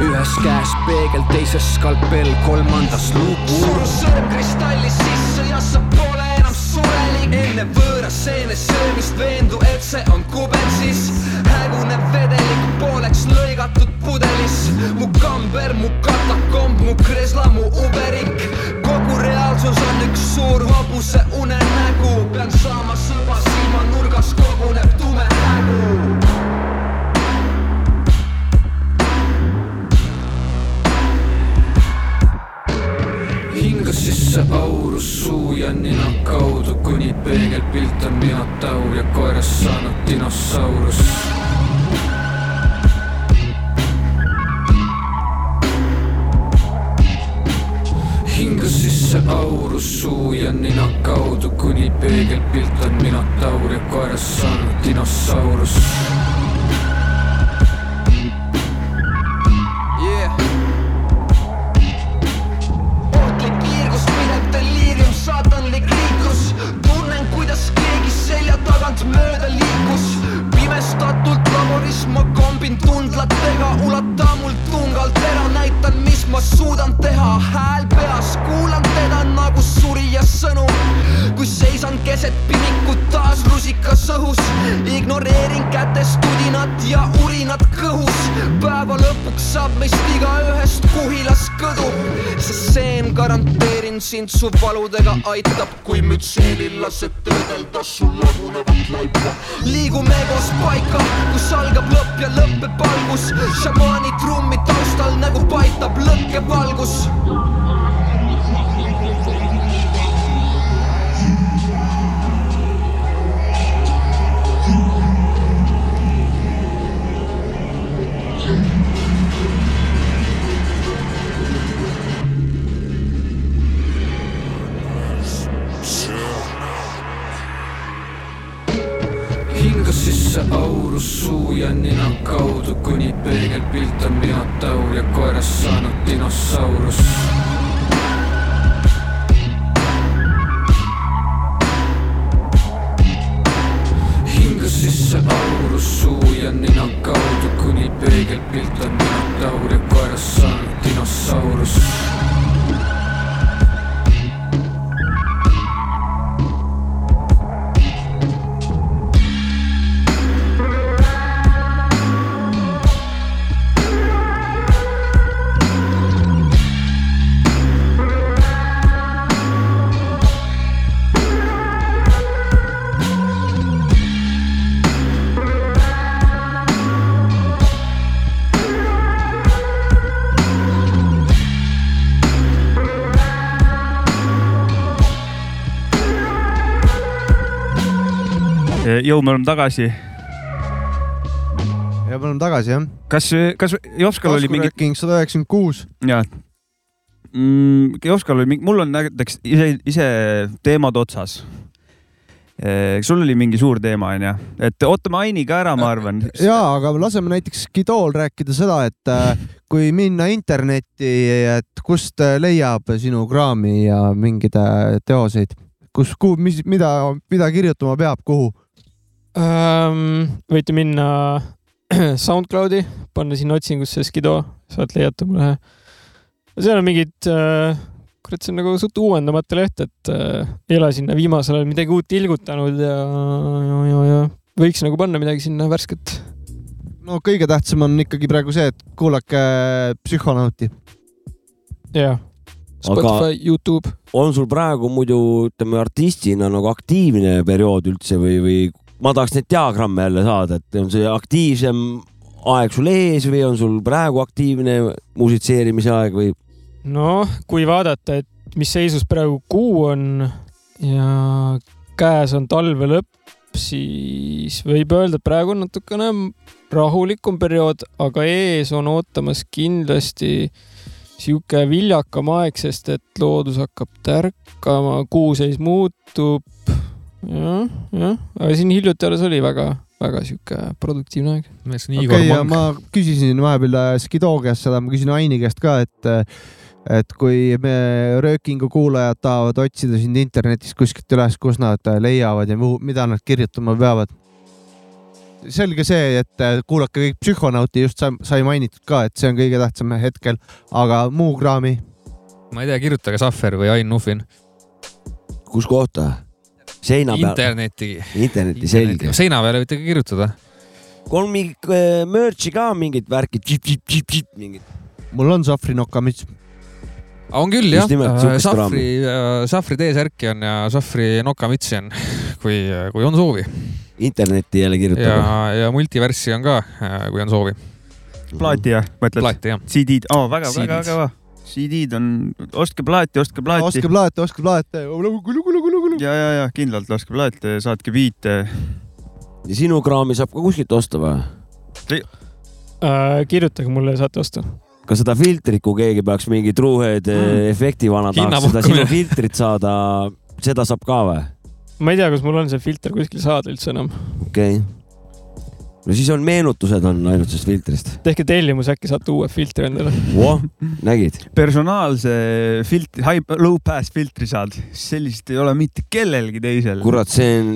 ühes käes peegel, teises skalpell, kolmandas luup. suru sõrm kristalli sisse ja sa pole enam surelik enne võõra seene söömist veendu, et see on kubetsis hägune vedelik pooleks lõigatud pudelis. Mu kamber, mu katakomb, mu kresla, mu uberik kogu reaalsus on üks suur hobuse unenägu. Pean saama sõba silmanurgas koguneb tume hägu hingas sisse aurus suu ja nina kaudu, kuni peegelpilt on minotaur ja koerast saanud dinosaurus. Sisse aurus suu ja nina kaudu, kuni peegelpilt on minotaur ja koerast saanud dinosaurus. Sind su valudega aitab kui mütseelil lased töödelda sul lagunevat laipa liigume koos paika kus algab lõpp ja lõpeb algus. Šamaani trummi taustal nagu paitab lõkkevalgus peegelpilt on minotaur ja koerast saanud dinosaurus. Jõu, me oleme tagasi. ja me oleme tagasi jah. kas, kas Jopskal oli mingi? King sada üheksakümmend kuus. jah mm,. Jopskal oli mingi, mul on näiteks ise, ise teemad otsas sul oli mingi suur teema onju, et ootame Ainiga ära, ma arvan. ja, aga laseme näiteks Gidool rääkida seda, et äh, kui minna internetti, et kust leiab sinu kraami ja mingeid teoseid, kus, kuhu, mis, mida, mida kirjutama peab, kuhu ähm,? võite minna SoundCloudi, panna sinna otsingusse Skido, sealt leiate mu lehe. seal on mingid äh, kurat, see on nagu suht uuendamata leht, et äh, ei ole sinna viimasel ajal midagi uut ilgutanud ja, ja, ja, ja võiks nagu panna midagi sinna värsket. no kõige tähtsam on ikkagi praegu see, et kuulake Psühhonauti. jah. Spotify, Youtube. on sul praegu muidu ütleme artistina nagu aktiivne periood üldse või, või ma tahaks neid diagramme jälle saada, et on see aktiivsem aeg sul ees või on sul praegu aktiivne musitseerimise aeg või? noh, kui vaadata, et mis seisus praegu kuu on ja käes on talve lõpp, siis võib öelda, et praegu on natukene rahulikum periood, aga ees on ootamas kindlasti sihuke viljakam aeg, sest et loodus hakkab tärkama, kuuseis muutub. Jah, jah, aga siin hiljuti alles oli väga, väga sihuke produktiivne aeg. okei okay,, ja ma küsisin vahepeal Skido käest seda, ma küsin Aini käest ka, et et kui me röökingu kuulajad tahavad otsida sind internetis kuskilt üles, kus nad leiavad ja mida nad kirjutama peavad. selge see, et kuulake kõik Psühhonauti, just sai mainitud ka, et see on kõige tähtsam hetkel, aga muu kraami? ma ei tea, kirjutage Sahver või Ain Nuffin. kus kohta? Seina peal? interneti. interneti, selge. seina peale võite ka kirjutada. on mingit äh, merch'i ka mingit värki? mingit? mul on Sahvri nokamüts on küll jah, Sahvri, Sahvri T-särki on ja Sahvri nokamütsi on, kui, kui on soovi. internetti jälle kirjutada. ja, ja multiverssi on ka, kui on soovi. plaati jah, mõtled? CD-d oh,, väga, väga kõva. CD-d on, ostke plaati, ostke plaati. ostke plaati, ostke plaati. ja, ja, ja kindlalt ostke plaati, saatke biite. ja sinu kraami saab ka kuskilt osta või? Äh, kirjutage mulle, saate osta kas seda filtrit, kui keegi peaks mingi Truehead mm. efekti vana tahaks seda sinu filtrit saada, seda saab ka või? ma ei tea, kas mul on see filter kuskil saada üldse enam. okei okay. No siis on meenutused on ainult sellest filtrist. tehke tellimus, äkki saate uue filtri endale oh,. nägid? personaalse filtri, high, low pass filtri saad, sellist ei ole mitte kellelgi teisel. kurat, see on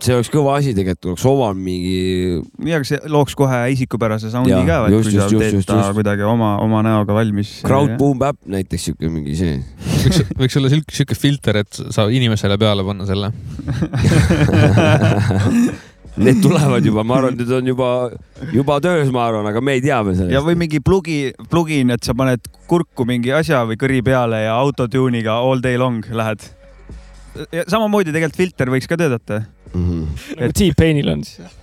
see oleks kõva asi tegelikult, oleks omal mingi. ja, aga see looks kohe isikupärase sound'i ja, ka, et kui sa teed just, ta just. kuidagi oma, oma näoga valmis. Crowd Boom App näiteks siuke mingi see. võiks, võiks olla siuke, siuke filter, et saab inimesele peale panna selle Need tulevad juba, ma arvan, need on juba, juba töös, ma arvan, aga me ei tea veel ja sellest. või mingi plugi, plugin, et sa paned kurku mingi asja või kõri peale ja autotune'iga all day long lähed. samamoodi tegelikult filter võiks ka töötada. Mhm. nagu T-Painil on siis.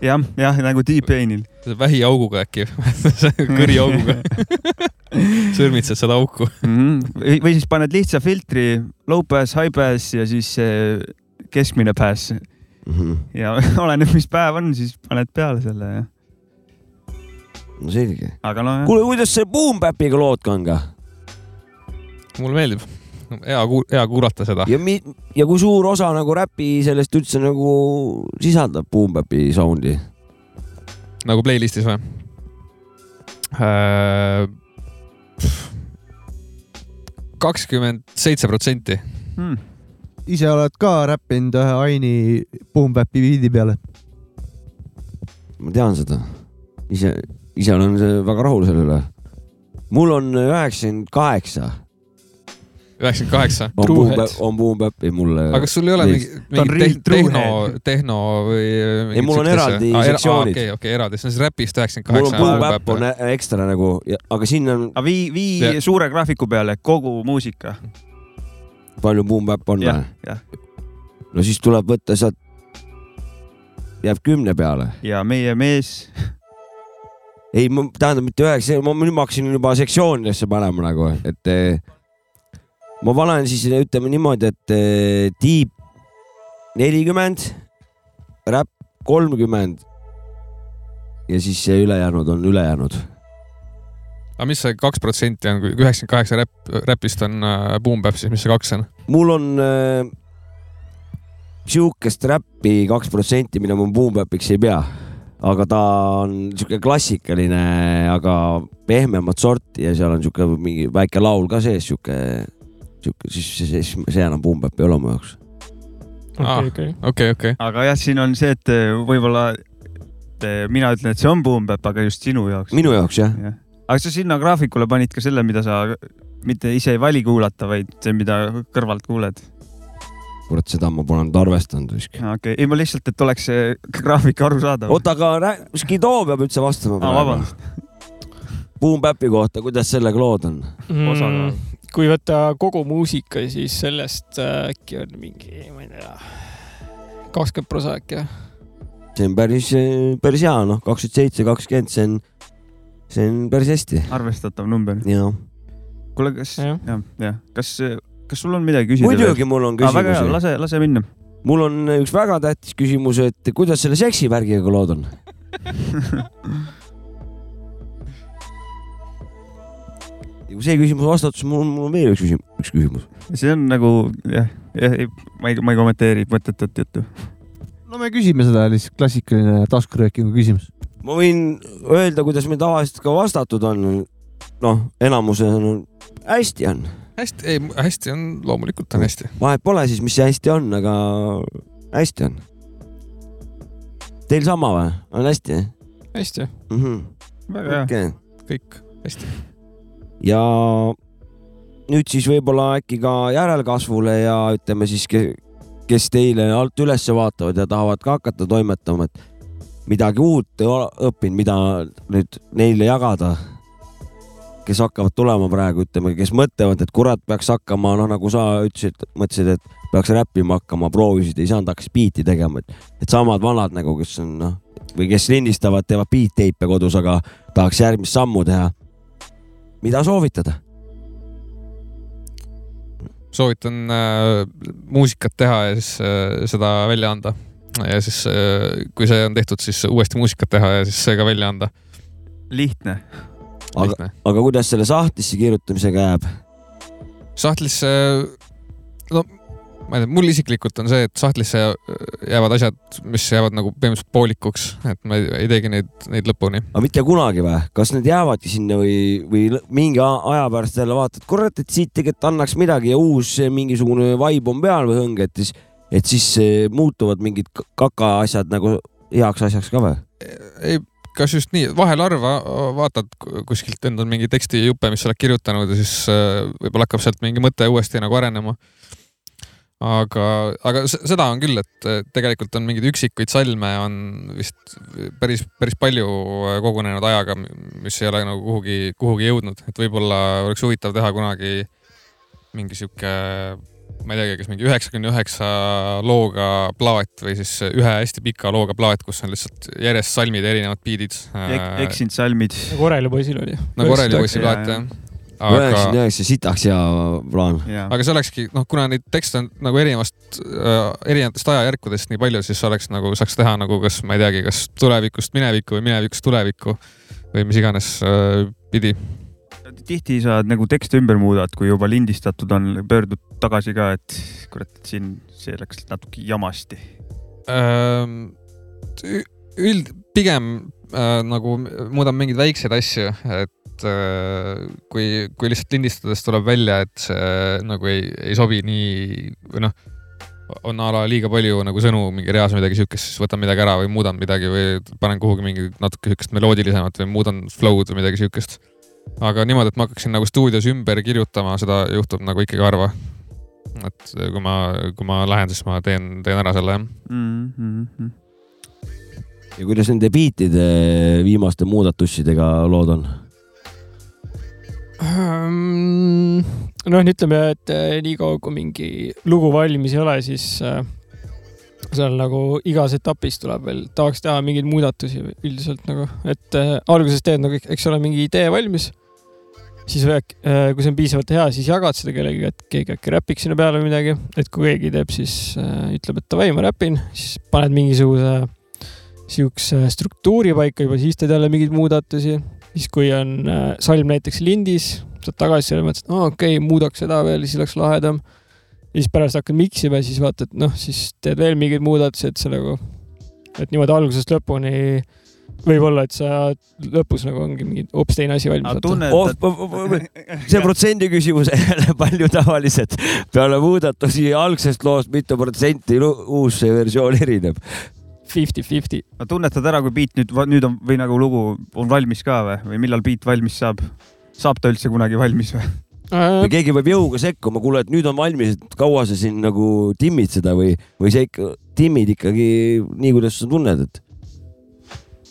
jah, jah nagu T-Painil. vähiauguga äkki, kõriauguga. sõrmitsed seda auku. või või siis paned lihtsa filtri, low pass, high pass ja siis keskmine pass Mhm. ja oleneb, mis päev on, siis paned peale selle ja. no selge. aga no kuule, kuidas see Boom Bapiga lood ka on ka? mulle meeldib, hea, hea kuulata seda. ja mi-, ja kui suur osa nagu räpi sellest üldse nagu sisaldab Boom Bapi sound'i? nagu playlist'is või? kakskümmend seitse protsenti. hmm. Ise oled ka räppinud ühe Aini Boom Bapi biidi peale. ma tean seda. ise, ise olen see- väga rahul selle üle. mul on üheksakümmend kaheksa üheksakümmend kaheksa. on Boom. Bap, on Boom Bapi mulle. aga kas sul ei ole mingi, mingi tehno tehno või? Ei, mul on eraldi sektsioonid. okei, okei, eraldi, see on siis räpist üheksakümmend mul on Boom kaheksa. Bap on ekstra nagu, aga sinna on vii, vii Ja- suure graafiku peale kogu muusika. Palju Boom Bap on või?, no siis tuleb võtta sealt, jääb kümne peale. ja meie mees, ei, ma tähendab mitte üheksa, ma nüüd ma hakkasin juba sektsioonidesse panema nagu, et eh, ma panen siis ütleme niimoodi, et eh, tiib nelikümmend, räpp kolmkümmend ja siis see ülejäänud on ülejäänud. Aga mis see kaks protsenti on, kui üheksakümmend kaheksa räpp, räpist on äh, Boom Bap, siis mis see kaks on? mul on äh, sihukest räppi kaks protsenti, mida ma Boom Bapiks ei pea, aga ta on sihuke klassikaline, aga pehmemat sorti ja seal on sihuke mingi väike laul ka sees, sihuke, sihuke, siis see, see, see enam Boom Bap ei ole mu jaoks. Okei, okei. okei, okei. aga jah, siin on see, et eh, võib-olla et eh, mina ütlen, et see on Boom Bap, aga just sinu jaoks. minu jaoks jah, jah, aga sa sinna graafikule panid ka selle, mida sa mitte ise ei vali kuulata, vaid see, mida kõrvalt kuuled. kurat, seda ma pole nüüd arvestanud vist. okei okay., ei ma lihtsalt, et oleks see graafik arusaadav. oota, aga rää- Skido peab üldse vastama Aa, vabandust.. Boom Bapi kohta, kuidas sellega lood on? Osakaal. kui võtta kogu muusika, siis sellest äh, äkki on mingi, ma ei tea, kakskümmend prosa äkki või? see on päris, päris hea, noh, kakskümmend seitse, kakskümmend, see on, see on päris hästi. arvestatav number. jah, kuule, kas, Jah. jah, kas, kas sul on midagi küsida? muidugi mul on väga hea, küsimusi. lase, lase minna. mul on üks väga tähtis küsimus, et kuidas selle seksivärgiga lood on? ja kui see küsimus vastatud, siis mul on, mul on veel üks küsimus, üks küsimus. see on nagu jah, jah, ma ei, ma ei kommenteeri mõttetut juttu. no me küsime seda lihtsalt klassikaline taskuröökingu küsimus. Ma võin öelda, kuidas meil tavaliselt ka vastatud on. noh, enamus on, hästi on, hästi, ei, hästi on, loomulikult on hästi. vahet pole siis, mis see hästi on, aga hästi on. Teil sama või? on hästi hästi. mm? -hmm. väga hea. okay. kõik hästi. ja nüüd siis võib-olla äkki ka järelkasvule ja ütleme siis, kes teile alt üles vaatavad ja tahavad ka hakata toimetama, et midagi uut õppinud, mida nüüd neile jagada. kes hakkavad tulema praegu, ütleme, kes mõtlevad, et kurat, peaks hakkama, noh, nagu sa ütlesid, mõtlesid, et peaks räppima hakkama, proovisid, ei saanud, hakkas biiti tegema, et, et samad vanad nagu, kes on noh, või kes lindistavad, teevad beat-teipe kodus, aga tahaks järgmist sammu teha mida soovitada? soovitan äh, muusikat teha ja siis äh, seda välja anda. Ja siis äh,, kui see on tehtud, siis uuesti muusikat teha ja siis see ka välja anda. lihtne. aga, aga kuidas selle sahtlisse kirjutamisega jääb? sahtlisse, no ma ei tea, mul isiklikult on see, et sahtlisse jäävad asjad, mis jäävad nagu põhimõtteliselt poolikuks, et ma ei, ei teegi neid, neid lõpuni. aga mitte kunagi või? kas need jäävadki sinna või, või mingi aja pärast jälle vaatad, kurat, et siit tegelikult annaks midagi ja uus mingisugune vibe on peal või hõng, et siis, et siis eh, muutuvad mingid kaka asjad nagu heaks asjaks ka või? ei, kas just nii, vahel harva vaatad kuskilt endal mingi tekstijuppe, mis sa oled kirjutanud ja siis äh, võib-olla hakkab sealt mingi mõte uuesti nagu arenema. aga, aga seda on küll, et tegelikult on mingeid üksikuid salme on vist päris, päris palju kogunenud ajaga, mis ei ole nagu kuhugi, kuhugi jõudnud, et võib-olla oleks huvitav teha kunagi mingi sihuke, ma ei teagi, kas mingi üheksakümne üheksa looga plaat või siis ühe hästi pika looga plaat, kus on lihtsalt järjest salmid ja erinevad biidid Ek. eksinud salmid. nagu Oreli poisil oli. nagu Oreli poisi plaat jah aga.... üheksakümmend üheksa, sitaks hea plaan. aga see olekski, noh, kuna neid tekste on nagu erinevast äh,, erinevatest ajajärkudest nii palju, siis oleks nagu, saaks teha nagu kas, ma ei teagi, kas tulevikust minevikku või minevikust tulevikku või mis iganes äh, pidi. Tihti sa nagu tekste ümber muudad, kui juba lindistatud on, pöördud tagasi ka, et kurat, et siin see läks natuke jamasti ähm,. üld, pigem äh, nagu muudan mingeid väikseid asju, et äh, kui, kui lihtsalt lindistades tuleb välja, et see nagu ei, ei sobi nii või noh, on a la liiga palju nagu sõnu mingi reas midagi siukest, siis võtan midagi ära või muudan midagi või panen kuhugi mingi natuke siukest meloodilisemat või muudan flow'd või midagi siukest. Aga niimoodi, et ma hakkaksin nagu stuudios ümber kirjutama, seda juhtub nagu ikkagi harva. et kui ma, kui ma lähen, siis ma teen, teen ära selle jah mm. -hmm. ja kuidas nende biitide viimaste muudatustega lood on? Ehm, noh, ütleme, et eh, niikaua kui mingi lugu valmis ei ole, siis äh, seal nagu igas etapis tuleb veel, tahaks teha mingeid muudatusi üldiselt nagu, et äh, alguses teed nagu, eks ole, mingi idee valmis. Siis äh, kui see on piisavalt hea, siis jagad seda kellegagi, et keegi äkki räpiks sinna peale midagi, et kui keegi teeb, siis äh, ütleb, et davai, ma räpin, siis paned mingisuguse siukse struktuuri paika juba, siis teed jälle mingeid muudatusi siis kui on äh, salm näiteks lindis, saad tagasi selle, mõtled, et aa oh, okei okay,, muudaks seda veel, siis oleks lahedam. ja siis pärast hakkad mix ima, siis vaatad, noh, siis teed veel mingeid muudatusi, et see nagu, et niimoodi algusest lõpuni võib-olla, et sa lõpus nagu ongi mingi hoopis teine asi valmis. Oh, see protsendi küsimus jälle palju tavaliselt peale muudatusi algsest loost, mitu protsenti uus versioon erineb fifty-fifty. no tunnetad ära, kui beat nüüd, nüüd on või nagu lugu on valmis ka või, või millal beat valmis saab? saab ta üldse kunagi valmis või? Äh, või keegi peab jõuga sekkuma, kuule, et nüüd on valmis, et kaua sa siin nagu timmid seda või, või sa ikka timmid ikkagi nii, kuidas sa tunned, et?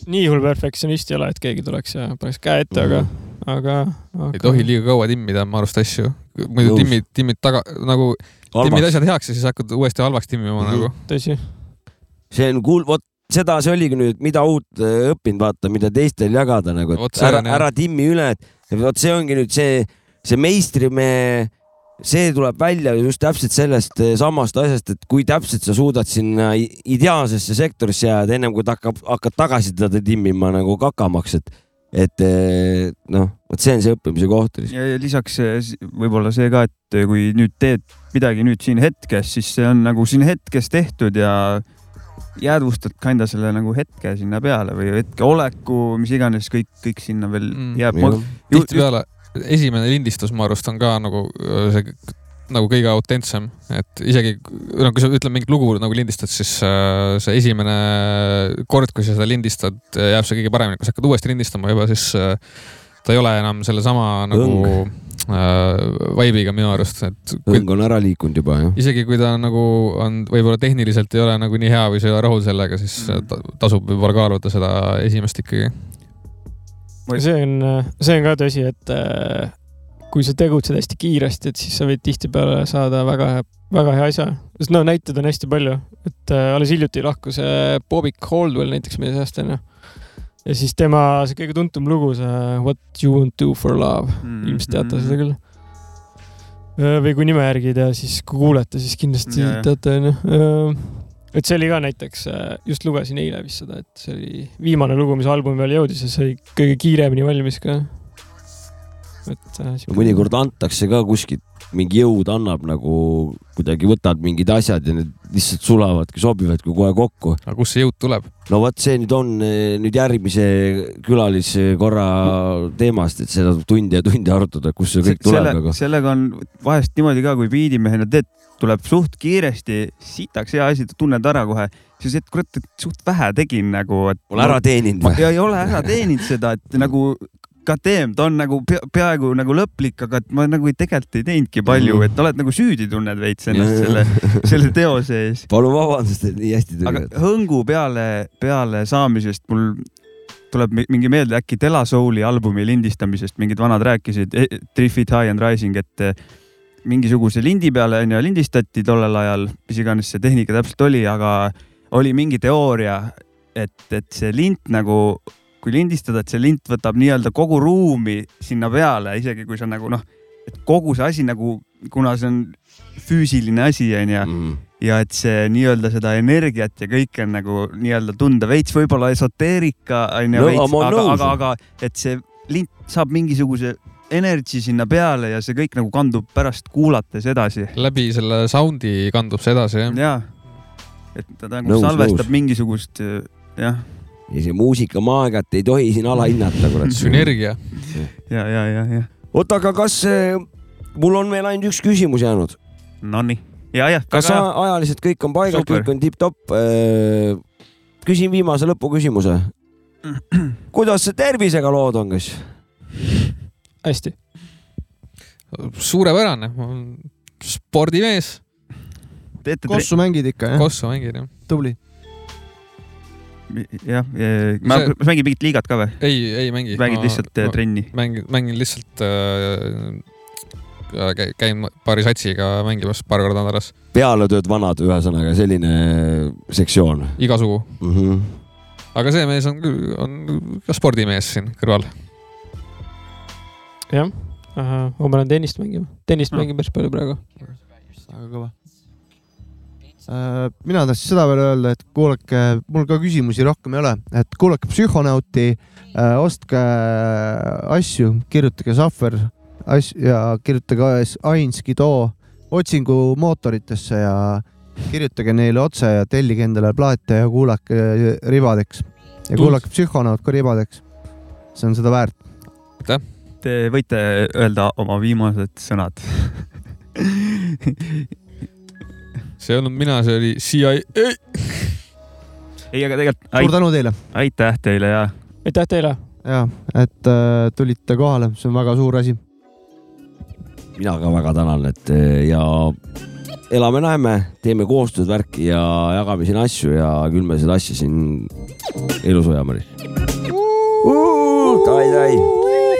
Nii hull perfektsionist ei ole, et keegi tuleks ja paneks käe ette mm, -hmm. aga, aga, aga.... ei tohi liiga kaua timmida, ma arust asju. muidu timmid, timmid taga nagu, timmid asjad heaks ja siis hakkad uuesti halvaks timmima mm -hmm. nagu. tõsi see on kuul-, vot seda see oligi nüüd, mida uut äh, õppinud, vaata, mida teistel jagada nagu, et ära, ära timmi üle, et vot see ongi nüüd see, see meistrimehe, see tuleb välja just täpselt sellest äh, samast asjast, et kui täpselt sa suudad sinna ideaalsesse sektorisse jääda, ennem kui ta hakkab, hakkad tagasi teda timmima nagu kakamaks, et et äh, noh, vot see on see õppimise koht. ja, ja lisaks võib-olla see ka, et kui nüüd teed midagi nüüd siin hetkes, siis see on nagu siin hetkes tehtud ja jäädvustad kinda selle nagu hetke sinna peale või hetkeoleku, mis iganes, kõik, kõik sinna veel mm. jääb. tihtipeale esimene lindistus, ma arust, on ka nagu äh, see nagu kõige autentsem, et isegi no kui sa ütled mingit lugu nagu lindistad, siis äh, see esimene kord, kui sa seda lindistad, jääb see kõige paremini, kui sa hakkad uuesti lindistama juba, siis äh, ta ei ole enam sellesama nagu Õng äh, vibe'iga minu arust, et. õng on ära liikunud juba jah. isegi kui ta nagu on, võib-olla tehniliselt ei ole nagu nii hea või sa ei ole rahul sellega, siis mm. tasub võib-olla kaaluda seda esimest ikkagi. See on, see on ka tõsi, et äh, kui sa tegutsed hästi kiiresti, et siis sa võid tihtipeale saada väga, väga hea asja. sest no näiteid on hästi palju, et äh, alles hiljuti lahkus äh, Bobik Holdwell näiteks meie seast onju ja siis tema see kõige tuntum lugu, see What you won't do for love mm, -hmm. ilmselt teate seda küll. või kui nime järgi ei tea, siis kui kuulete, siis kindlasti yeah. teate onju. Et see oli ka näiteks, just lugesin eile vist seda, et see oli viimane lugu, mis albumi peale jõudis ja see oli kõige kiiremini valmis ka et äh,. mõnikord antakse ka kuskilt mingi jõud annab nagu kuidagi võtad mingid asjad ja need lihtsalt sulavadki, sobivadki kohe kokku. aga kust see jõud tuleb? no vot, see nüüd on eh, nüüd järgmise külaliskorra teemast, et seda tunde ja tunde arutada, kust see kõik tuleb Selle, nagu. sellega on vahest niimoodi ka, kui biidimehena teed, tuleb suht kiiresti, sitaks hea asi, tunned ära kohe siis, et kurat, et suht vähe tegin nagu, et. Pole ära teeninud või? ei ole ära teeninud seda, et nagu goddamn, ta on nagu pea, peaaegu nagu lõplik, aga et ma nagu tegelikult ei teinudki palju mm, et oled nagu süüdi tunned veits ennast selle, selle teose ees. palun vabandust, et nii hästi tuli. aga hõngu peale, peale saamisest mul tuleb mingi meelde äkki Dela Souli albumi lindistamisest, mingid vanad rääkisid, Three Feet High and Rising, et eh, mingisuguse lindi peale onju lindistati tollel ajal, mis iganes see tehnika täpselt oli, aga oli mingi teooria, et, et see lint nagu kui lindistada, et see lint võtab nii-öelda kogu ruumi sinna peale, isegi kui sa nagu noh, et kogu see asi nagu, kuna see on füüsiline asi, onju mm., ja et see nii-öelda seda energiat ja kõike on nagu nii-öelda tunda veits võib-olla esoteerika onju no, veits, aga, aga, aga et see lint saab mingisuguse energy sinna peale ja see kõik nagu kandub pärast kuulates edasi. läbi selle sound'i kandub see edasi jah? jaa, et ta nagu nõus, salvestab nõus. mingisugust jah ja see muusikamaagiat ei tohi siin alahinnata, kurat. sünergia. ja, ja, ja, ja. oota, aga kas äh, mul on veel ainult üks küsimus jäänud? Nonii, ja, jah. kas aga... ajaliselt kõik on paigas, kõik on tipp-topp äh,? küsin viimase lõpuküsimuse. kuidas tervisega lood on, kas? Hästi. suurepärane, spordimees. kossu mängid ikka, jah? kossu mängin, jah. tubli jah, ma see... mängin mingit liigat ka või? ei, ei mängi. mängid lihtsalt ma, trenni? mängin, mängin lihtsalt äh, käin paari satsiga mängimas paar korda nädalas. pealetööd vanad, ühesõnaga selline sektsioon. igasugu mm. -hmm. aga see mees on, on ka spordimees siin kõrval. Jah, ma pean tennist mängima, tennist no. mängin päris palju praegu. väga kõva Äh, mina tahtsin seda veel öelda, et kuulake, mul ka küsimusi rohkem ei ole, et kuulake Psühhonauti, äh, ostke asju, kirjutage Sahver ja kirjutage Ains Guido otsingumootoritesse ja kirjutage neile otse ja tellige endale plaate ja kuulake ribadeks ja kuulake Psühhonaut ka ribadeks. see on seda väärt. aitäh. Te võite öelda oma viimased sõnad see ei olnud mina, see oli CIA. ei, aga tegelikult. suur tänu teile. aitäh teile ja. aitäh teile. ja, et äh, tulite kohale, see on väga suur asi. mina ka väga tänan, et äh, ja elame-näeme, teeme koostööd, värki ja jagame siin asju ja küll me seda asja siin elus hoiame. Davai, davai.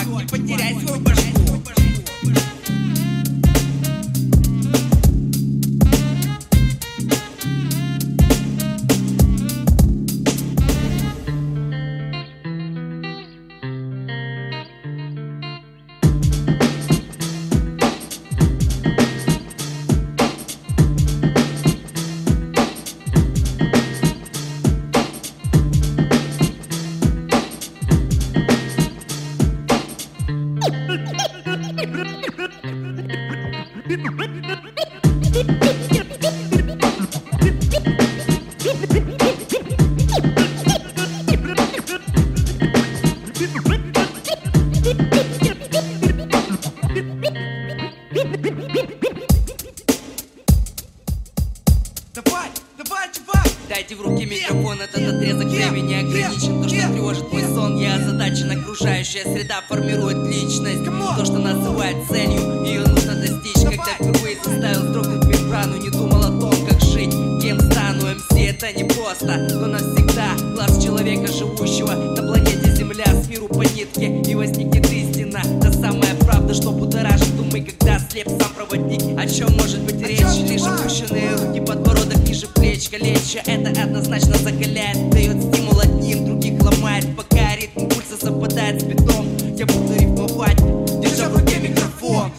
swag. Давай, давай, чувак! Дайте в руки микрофон, нет, этот отрезок нет, времени ограничен. То, что тревожит мой сон, я озадачен. Окружающая среда формирует личность. То, что называют целью, ее нужно достичь. Давай, Когда впервые заставил строгнуть мембрану Не думал о том, как жить, кем стану МС это не просто, но навсегда. Глаз человека живущего на планете Земля С миру по нитке. И возникнет ты tšau. слеп сам проводник. О чем может быть речь? Лишь опущенные руки, подбородок ниже ниже плеч. Калеча Это однозначно закаляет Дает стимул одним, других ломает. Пока ритм пульса совпадает с битом Я буду рифмовать, держа в руке микрофон